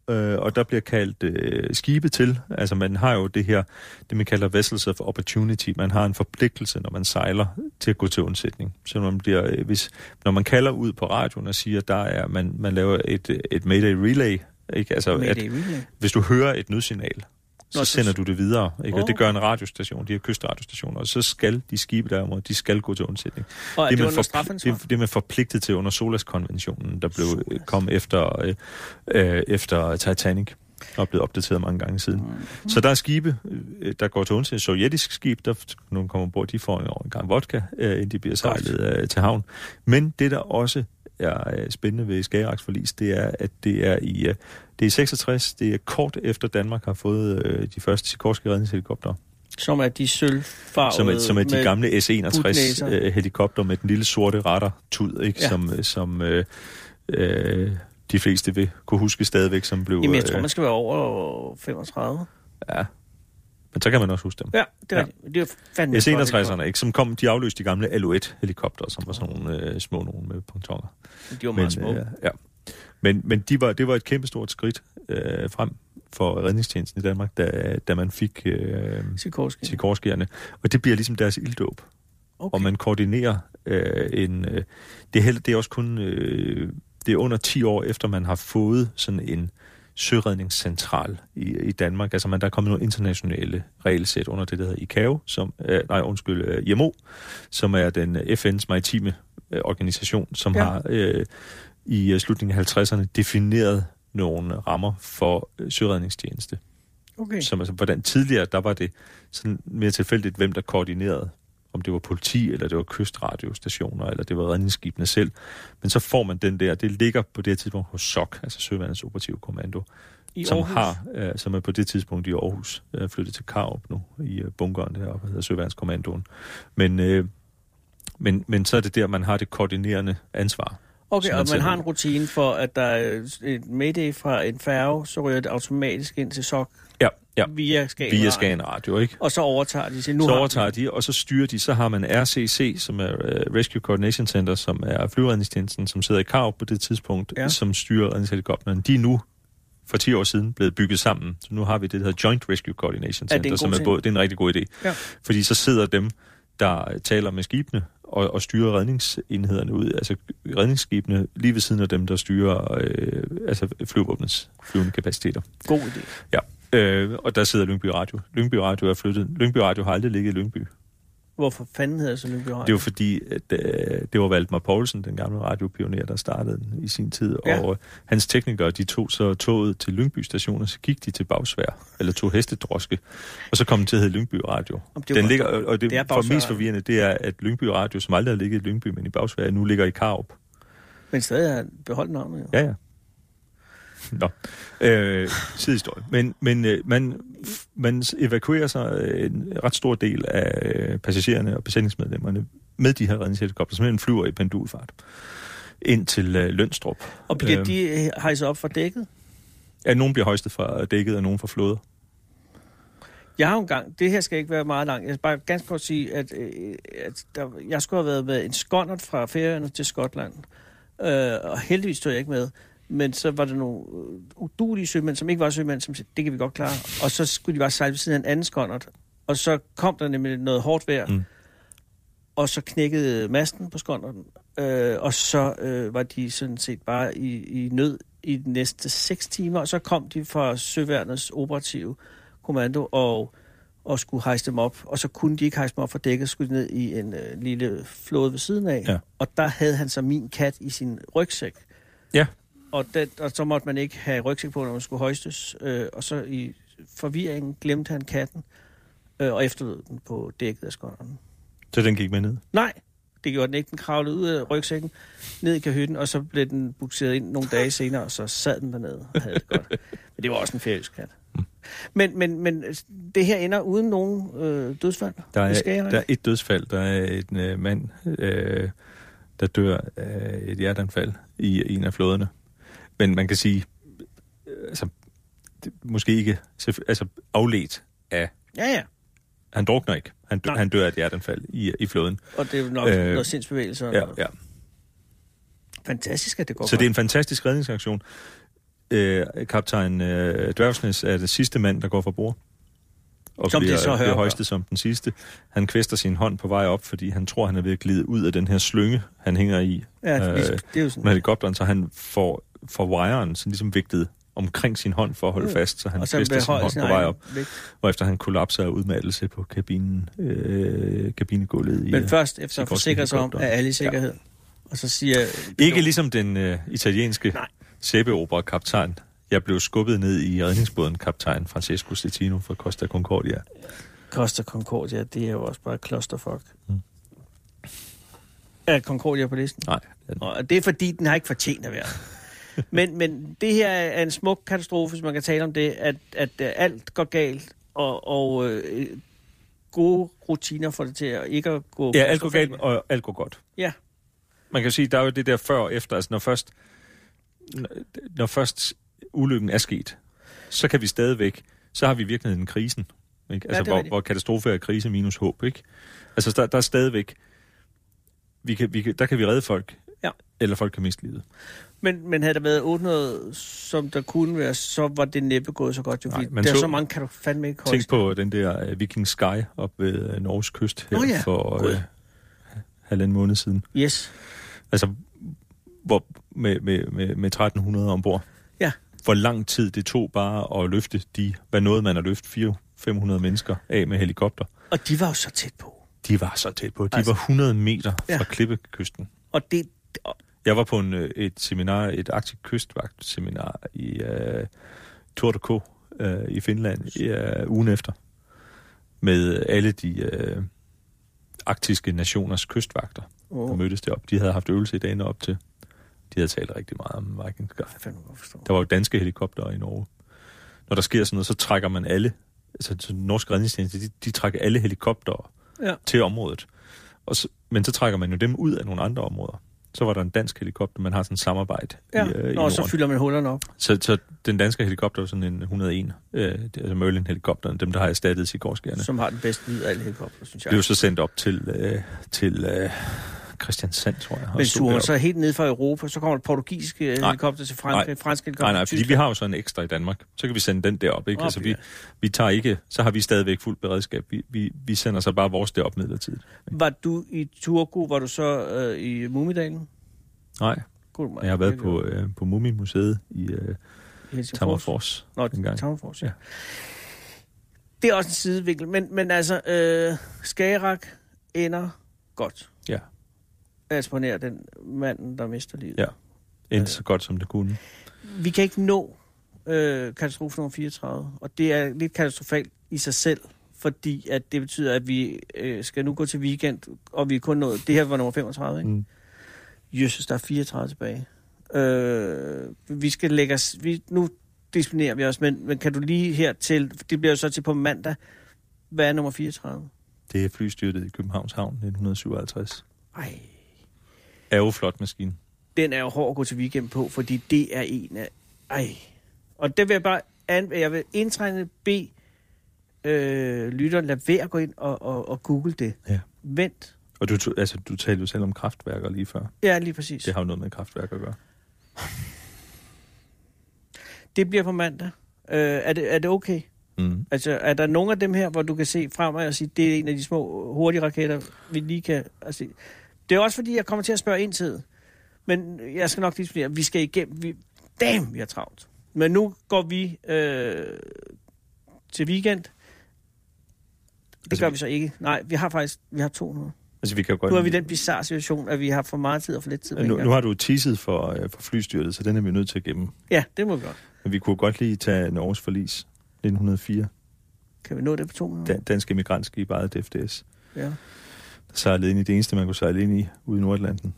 øh, og der bliver kaldt øh, skibe til. Altså man har jo det her, det man kalder vessels of opportunity. Man har en forpligtelse, når man sejler, til at gå til undsætning. Så når man, bliver, øh, hvis, når man kalder ud på radioen og siger, der er, man, man laver et, et mayday relay, ikke? Altså, at, Mayday relay. hvis du hører et nødsignal, så Nå, sender du det videre. Ikke? Og Åh. det gør en radiostation, de her kystradiostationer, og så skal de skibe derimod, de skal gå til undsætning. Og er det, man under forpl- det, det er man forpligtet til under Solas-konventionen, der blev øh, kom efter, øh, øh, efter Titanic. og er blevet opdateret mange gange siden. Mm. Så der er skibe, øh, der går til undtagelse. Sovjetisk skib, der nogle kommer bort, de får en gang vodka, øh, inden de bliver sejlet øh, til havn. Men det, der også er øh, spændende ved Skagerraks forlis, det er, at det er i øh, det er 66, det er kort efter Danmark har fået øh, de første Sikorsky redningshelikopter. Som er de sølvfarvede... Som er, som er de gamle S-61 butnæser. øh, helikopter med den lille sorte radar tud, ikke? Ja. som, som øh, øh, de fleste vil kunne huske stadigvæk, som blev... Jamen, jeg tror, man skal være over 35. Ja, men så kan man også huske dem. Ja, det er Ja. Det er fandme... et godt S-61'erne, ikke? Som kom, de afløste de gamle Alouette-helikopter, som var sådan nogle øh, små nogen med pontoner. De var meget små. øh, ja. Men, men de var, det var et kæmpestort skridt øh, frem for redningstjenesten i Danmark, da, da man fik øh, Sikorsky. Sikorskyerne. Og det bliver ligesom deres ilddåb. Okay. Og man koordinerer øh, en... Øh, det, er det er også kun... Øh, det er under 10 år efter, man har fået sådan en søredningscentral i, i Danmark. Altså, man, der er kommet nogle internationale regelsæt under det, der hedder ICAO, som, øh, nej, undskyld, øh, IMO, som er den øh, FN's maritime øh, organisation, som Ja. har øh, i øh, slutningen af 50'erne defineret nogle rammer for øh, søredningstjeneste. okay. Som altså, hvordan tidligere, der var det sådan mere tilfældigt, hvem der koordinerede. Om det var politi, eller det var kystradiostationer, eller det var redningsskibene selv. Men så får man den der, det ligger på det tidspunkt hos SOC, altså Søværnets Operative Kommando, I som Aarhus. har, øh, som er på det tidspunkt i Aarhus, øh, flyttet til Karup nu, i øh, bunkeren deroppe, der hedder Søværnskommandoen. Men, øh, men, men så er det der, man har det koordinerende ansvar. Okay, og man har en rutine for, at der er et mayday fra en færge, så ryger det automatisk ind til SOC Ja, ja. via Skagen. Via Skagen Radio, ikke? Og så overtager de sig. Nu så overtager de, og så styrer de, så har man RCC, som er uh, Rescue Coordination Center, som er flyredningstjenesten, som sidder i Karup på det tidspunkt, Ja. som styrer redningshelikopteren. De er nu for 10 år siden blevet bygget sammen. Så nu har vi det, der hedder Joint Rescue Coordination Er Center, god som er både, det er en rigtig god idé. Ja. Fordi så sidder dem, der taler med skibene og, og styrer redningsenhederne ud, altså redningsskibene lige ved siden af dem, der styrer øh, altså flyvåbnets flyvende kapaciteter. God idé. Ja. Øh, og der sidder Lyngby Radio. Lyngby Radio er flyttet. Lyngby Radio har aldrig ligget i Lyngby. Hvorfor fanden hedder det så Lyngby Radio? Det var fordi, at øh, det var Valdemar Poulsen, den gamle radiopioner, der startede den i sin tid. Ja. Og øh, hans teknikere, de tog så toget til Lyngby station, og så gik de til Bagsvær, eller tog hestedroske, og så kom den til at hedde Lyngby Radio. Om det Den var- ligger, og det, det er for mest forvirrende, det er, at Lyngby Radio, som aldrig har ligget i Lyngby, men i Bagsvær, nu ligger i Karup. Men stadig har beholdt navnet, jo. Ja, ja. Nå, øh, sidehistorie. Men, men øh, man, man evakuerer sig øh, en ret stor del af øh, passagererne og besætningsmedlemmerne med de her redningshelikopter, som simpelthen flyver i pendulfart ind til øh, Lønstrup. Og bliver Øhm. de øh, hejset op fra dækket? Ja, nogen bliver højstet fra dækket, og nogen fra flåder. Jeg har jo engang, det her skal ikke være meget langt, jeg skal bare ganske kort sige, at, øh, at der, jeg skulle have været med en skåndert fra Færøerne til Skotland, øh, og heldigvis stod jeg ikke med, men så var der nogle øh, udulige sømænd, som ikke var sømænd, som sagde, det kan vi godt klare, og så skulle de bare sejle ved siden af en anden skåndert, og så kom der nemlig noget hårdt vejr, Mm. og så knækkede masten på skånderten, øh, og så øh, var de sådan set bare i, i nød i de næste seks timer, og så kom de fra Søværnets operative kommando og, og skulle hejse dem op, og så kunne de ikke hejse dem op fra dækket, skulle de ned i en øh, lille flåde ved siden af, Ja. og der havde han så min kat i sin rygsæk. Ja. Og, den, og så måtte man ikke have rygsæk på, når man skulle højstes, øh, og så i forvirringen glemte han katten, øh, og efterlod den på dækket af skånderen. Så den gik med ned. Nej, det gjorde den ikke. Den kravlede ud af rygsækken, ned i kahytten, og så blev den bukseret ind nogle dage senere, og så sad den dernede og havde det godt. [LAUGHS] Men det var også en færøsk kat. Men, men, men det her ender uden nogen øh, dødsfald? Der er, der er et dødsfald. Der er en øh, mand, øh, der dør af et hjerteanfald i en af flåderne. Men man kan sige, øh, altså, det, måske ikke altså, afledt af... Ja, ja. Han drukner ikke. Han, dør, han dør af et hjerteanfald i, i flåden. Og det er nok Øh, øh, noget sindsbevægelse. Ja, ja. Fantastisk, at det går Så det er en godt. fantastisk redningsaktion. Øh, kaptajn øh, Dværgsnes er det sidste mand, der går fra bord. Og Som det bliver, så hører højstet som den sidste. Han kvæster sin hånd på vej op, fordi han tror, han er ved at glide ud af den her slynge, han hænger i Ja, øh, det, det er jo sådan. med helikopteren, så han får, får wiren sådan ligesom vigtet omkring sin hånd for at holde Mm. fast, så han kvæster sin hånd sin på vej op, vægt. hvorefter han kollapser af udmattelse på kabinen, øh, kabinegulvet i... Men øh, først efter at forsikre sig om, at alle i sikkerhed. Og så siger... Ikke ligesom den øh, italienske sæbeopera-kaptajn Jeg blev skubbet ned i redningsbåden kaptajn Francesco Stettino fra Costa Concordia. Costa Concordia, det er jo også bare clusterfuck. Mm. Er Concordia på listen? Nej, Og det er fordi, den har ikke fortjent at være. Men, men det her er en smuk katastrofe, hvis man kan tale om det, at, at øh, alt går galt, og, og øh, gode rutiner får det til at ikke at gå... Ja, alt går galt, og alt går godt. Ja. Man kan sige, der er jo det der før og efter. Altså, når først, når først ulykken er sket, så kan vi stadigvæk, så har vi i virkeligheden krisen. Ikke? Ja, Altså, er hvor, hvor katastrofe er krise minus håb. Ikke? Altså, der, der er stadigvæk, vi kan, vi kan, der kan vi redde folk, Ja. eller folk kan miste livet. Men, men havde der været 800, som der kunne være, så var det næppe gået så godt. Jo, Nej, der er så- så mange, kan du fandme ikke holde. Tænk på den der uh, Viking Sky op ved uh, Norges kyst her Nå ja, for uh, halvanden måned siden. Yes. Altså, hvor, med, med, med, med 1300 ombord. Ja. Hvor lang tid det tog bare at løfte de, hvad noget man har løftet, 400-500 mennesker af med helikopter. Og de var jo så tæt på. De var så tæt på. De Altså- var 100 meter fra Ja. klippekysten. Og det... Jeg var på en, øh, et seminar, et aktivt kystvagt-seminar i uh, Turku uh, i Finland i, uh, ugen efter. Med alle de uh, arktiske nationers kystvagter, der oh, mødtes derop. De havde haft øvelse i dagene op til. De havde talt rigtig meget om Viking Sky. Der var jo danske helikoptere i Norge. Når der sker sådan noget, så trækker man alle, altså så norske redningstjeneste, de, de trækker alle helikoptere Ja. til området. Og så, men så trækker man jo dem ud af nogle andre områder. Så var der en dansk helikopter, man har sådan et samarbejde Ja, i, øh, i Nå, så Norden. fylder man hullerne op. Så, så den danske helikopter var sådan en 101, øh, er altså Merlin-helikopteren, dem der har erstattet Sikorskyerne, Som har den bedste lyd af alle helikopter, synes jeg. blev så sendt op til, øh, til øh, Christiansand, tror jeg. Men deroppe. så helt ned fra Europa, så kommer der portugisiske Nej. helikopter til Frankrig, Nej. franske helikopter Nej, nej, fordi vi har jo så en ekstra i Danmark. Så kan vi sende den derop, ikke? Op, altså, vi, ja. vi tager ikke, så har vi stadigvæk fuldt beredskab. Vi, vi, vi sender så bare vores derop midlertidigt. Var du i Turku, var du så øh, i Mumidalen? Nej, God, jeg har været på, øh, på Mumimuseet i øh. Tammerfors. Nå. Tammerfors, ja. Ja. Det er også en sidevinkel, men, men altså, øh, Skagerak ender godt. Ja. Altså på nær den manden, der mister livet. Ja. Endte så godt, som det kunne. Vi kan ikke nå øh, katastrofe nummer 34, og det er lidt katastrofalt i sig selv, fordi at det betyder, at vi øh, skal nu gå til weekend, og vi er kun nået, det her var nummer 35, ikke? Mm. Jøsses, der er 34 tilbage. Øh, vi skal lægge os... Vi, nu disponerer vi os, men, men kan du lige her til... Det bliver jo så til på mandag. Hvad er nummer 34? Det er flystyrtet i Københavns Havn 1957. Ej, Er jo flot maskine. den er jo hård at gå til weekend på, fordi det er en af... Ej. Og det vil jeg bare... An, jeg vil indtrængende bede øh, lytteren, lad være at gå ind og, og, og google det. Ja. Vent. Og du, altså, du talte jo selv om kraftværker lige før. Ja, lige præcis. Det har jo noget med kraftværker at gøre. [LAUGHS] Det bliver på mandag. Øh, er, det, er det okay? Mm. Altså, er der nogle af dem her, hvor du kan se fremad og sige, det er en af de små hurtige raketter, vi lige kan... Altså, det er også fordi, jeg kommer til at spørge ind til. Men jeg skal nok lige sige, vi skal igennem... Vi, damn, vi har travlt. Men nu går vi øh, til weekend. Det Altså, gør vi- så ikke. Nej, vi har faktisk vi har to nu. Altså, vi kan godt... Nu er vi i den bizarre situation, at vi har for meget tid og for lidt tid. en nu, nu har du teaset for, øh, for flystyrtet, så den er vi nødt til at gemme. Ja, det må vi godt. Men vi kunne godt lige tage Norges forlis 1904. Kan vi nå det på to minutter? Dan, dansk emigrantskib ejet DFDS. Ja. Sejlede ind i det eneste, man kunne sejle ind i ude i Nordatlanten.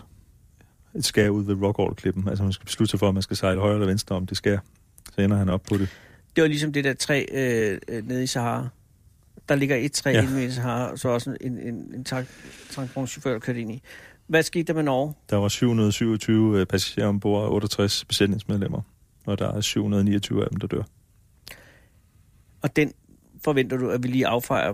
Et skær ud ved Rockall-klippen. Altså man skal beslutte sig for, at man skal sejle højre eller venstre om det skær. Så ender han op på det. Det var ligesom det der træ øh, øh, nede i Sahara. Der ligger et træ Ja. inde i Sahara, og så også en, en, en tankvognschauffør, der kørte ind i. Hvad skete der med Norge? Der var 727 øh, passagerer ombord og 68 besætningsmedlemmer. Og der er 729 af dem, der dør. Og den forventer du, at vi lige affejer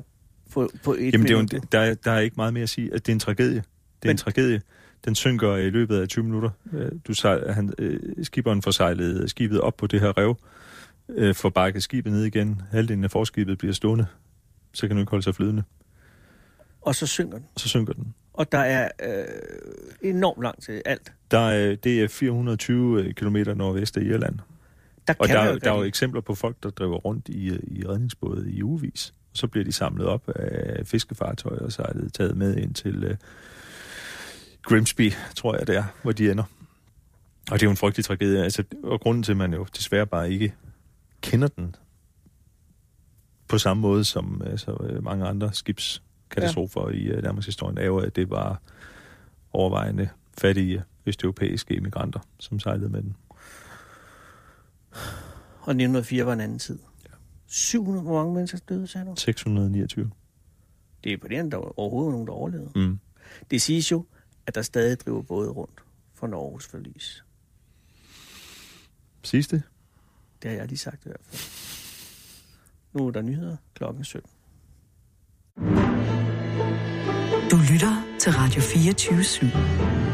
på, på et Jamen, det er jo en, der, er, der er ikke meget mere at sige. At det er en tragedie. Det er Men... En tragedie. Den synker i løbet af 20 minutter. Øh, Du sejl, han, øh, skiberen får sejlet skibet op på det her rev, øh, får bakket skibet ned igen. Halvdelen af forskibet bliver stående. Så kan den ikke holde sig flydende. Og så synger den. Og så synker den. Og der er øh, enormt langt til alt. Der er, det er 420 km nordvest af Irland. Der Og kan der, er- jo der er jo eksempler på folk, der driver rundt i, øh, i redningsbåde i ugevis. Så bliver de samlet op af fiskefartøjer og sejlet taget med ind til uh, Grimsby, tror jeg det er, hvor de ender. Og det er jo en frygtelig tragedie. Altså, og grunden til, at man jo desværre bare ikke kender den på samme måde som altså, øh, mange andre skibskatastrofer ja. i uh, Danmarks historie, er jo, at det var overvejende fattige østeuropæiske immigranter, som sejlede med den. Og 1904 var en anden tid. Ja. 700, hvor mange mennesker døde, sagde du? 629. Det er på det, der var overhovedet nogen, der overlevede. Mm. Det siges jo, at der stadig driver både rundt for Norges forlis. Sidste? Det har jeg lige sagt i hvert fald. Nu er der nyheder klokken 17. Du lytter til Radio 24 /7.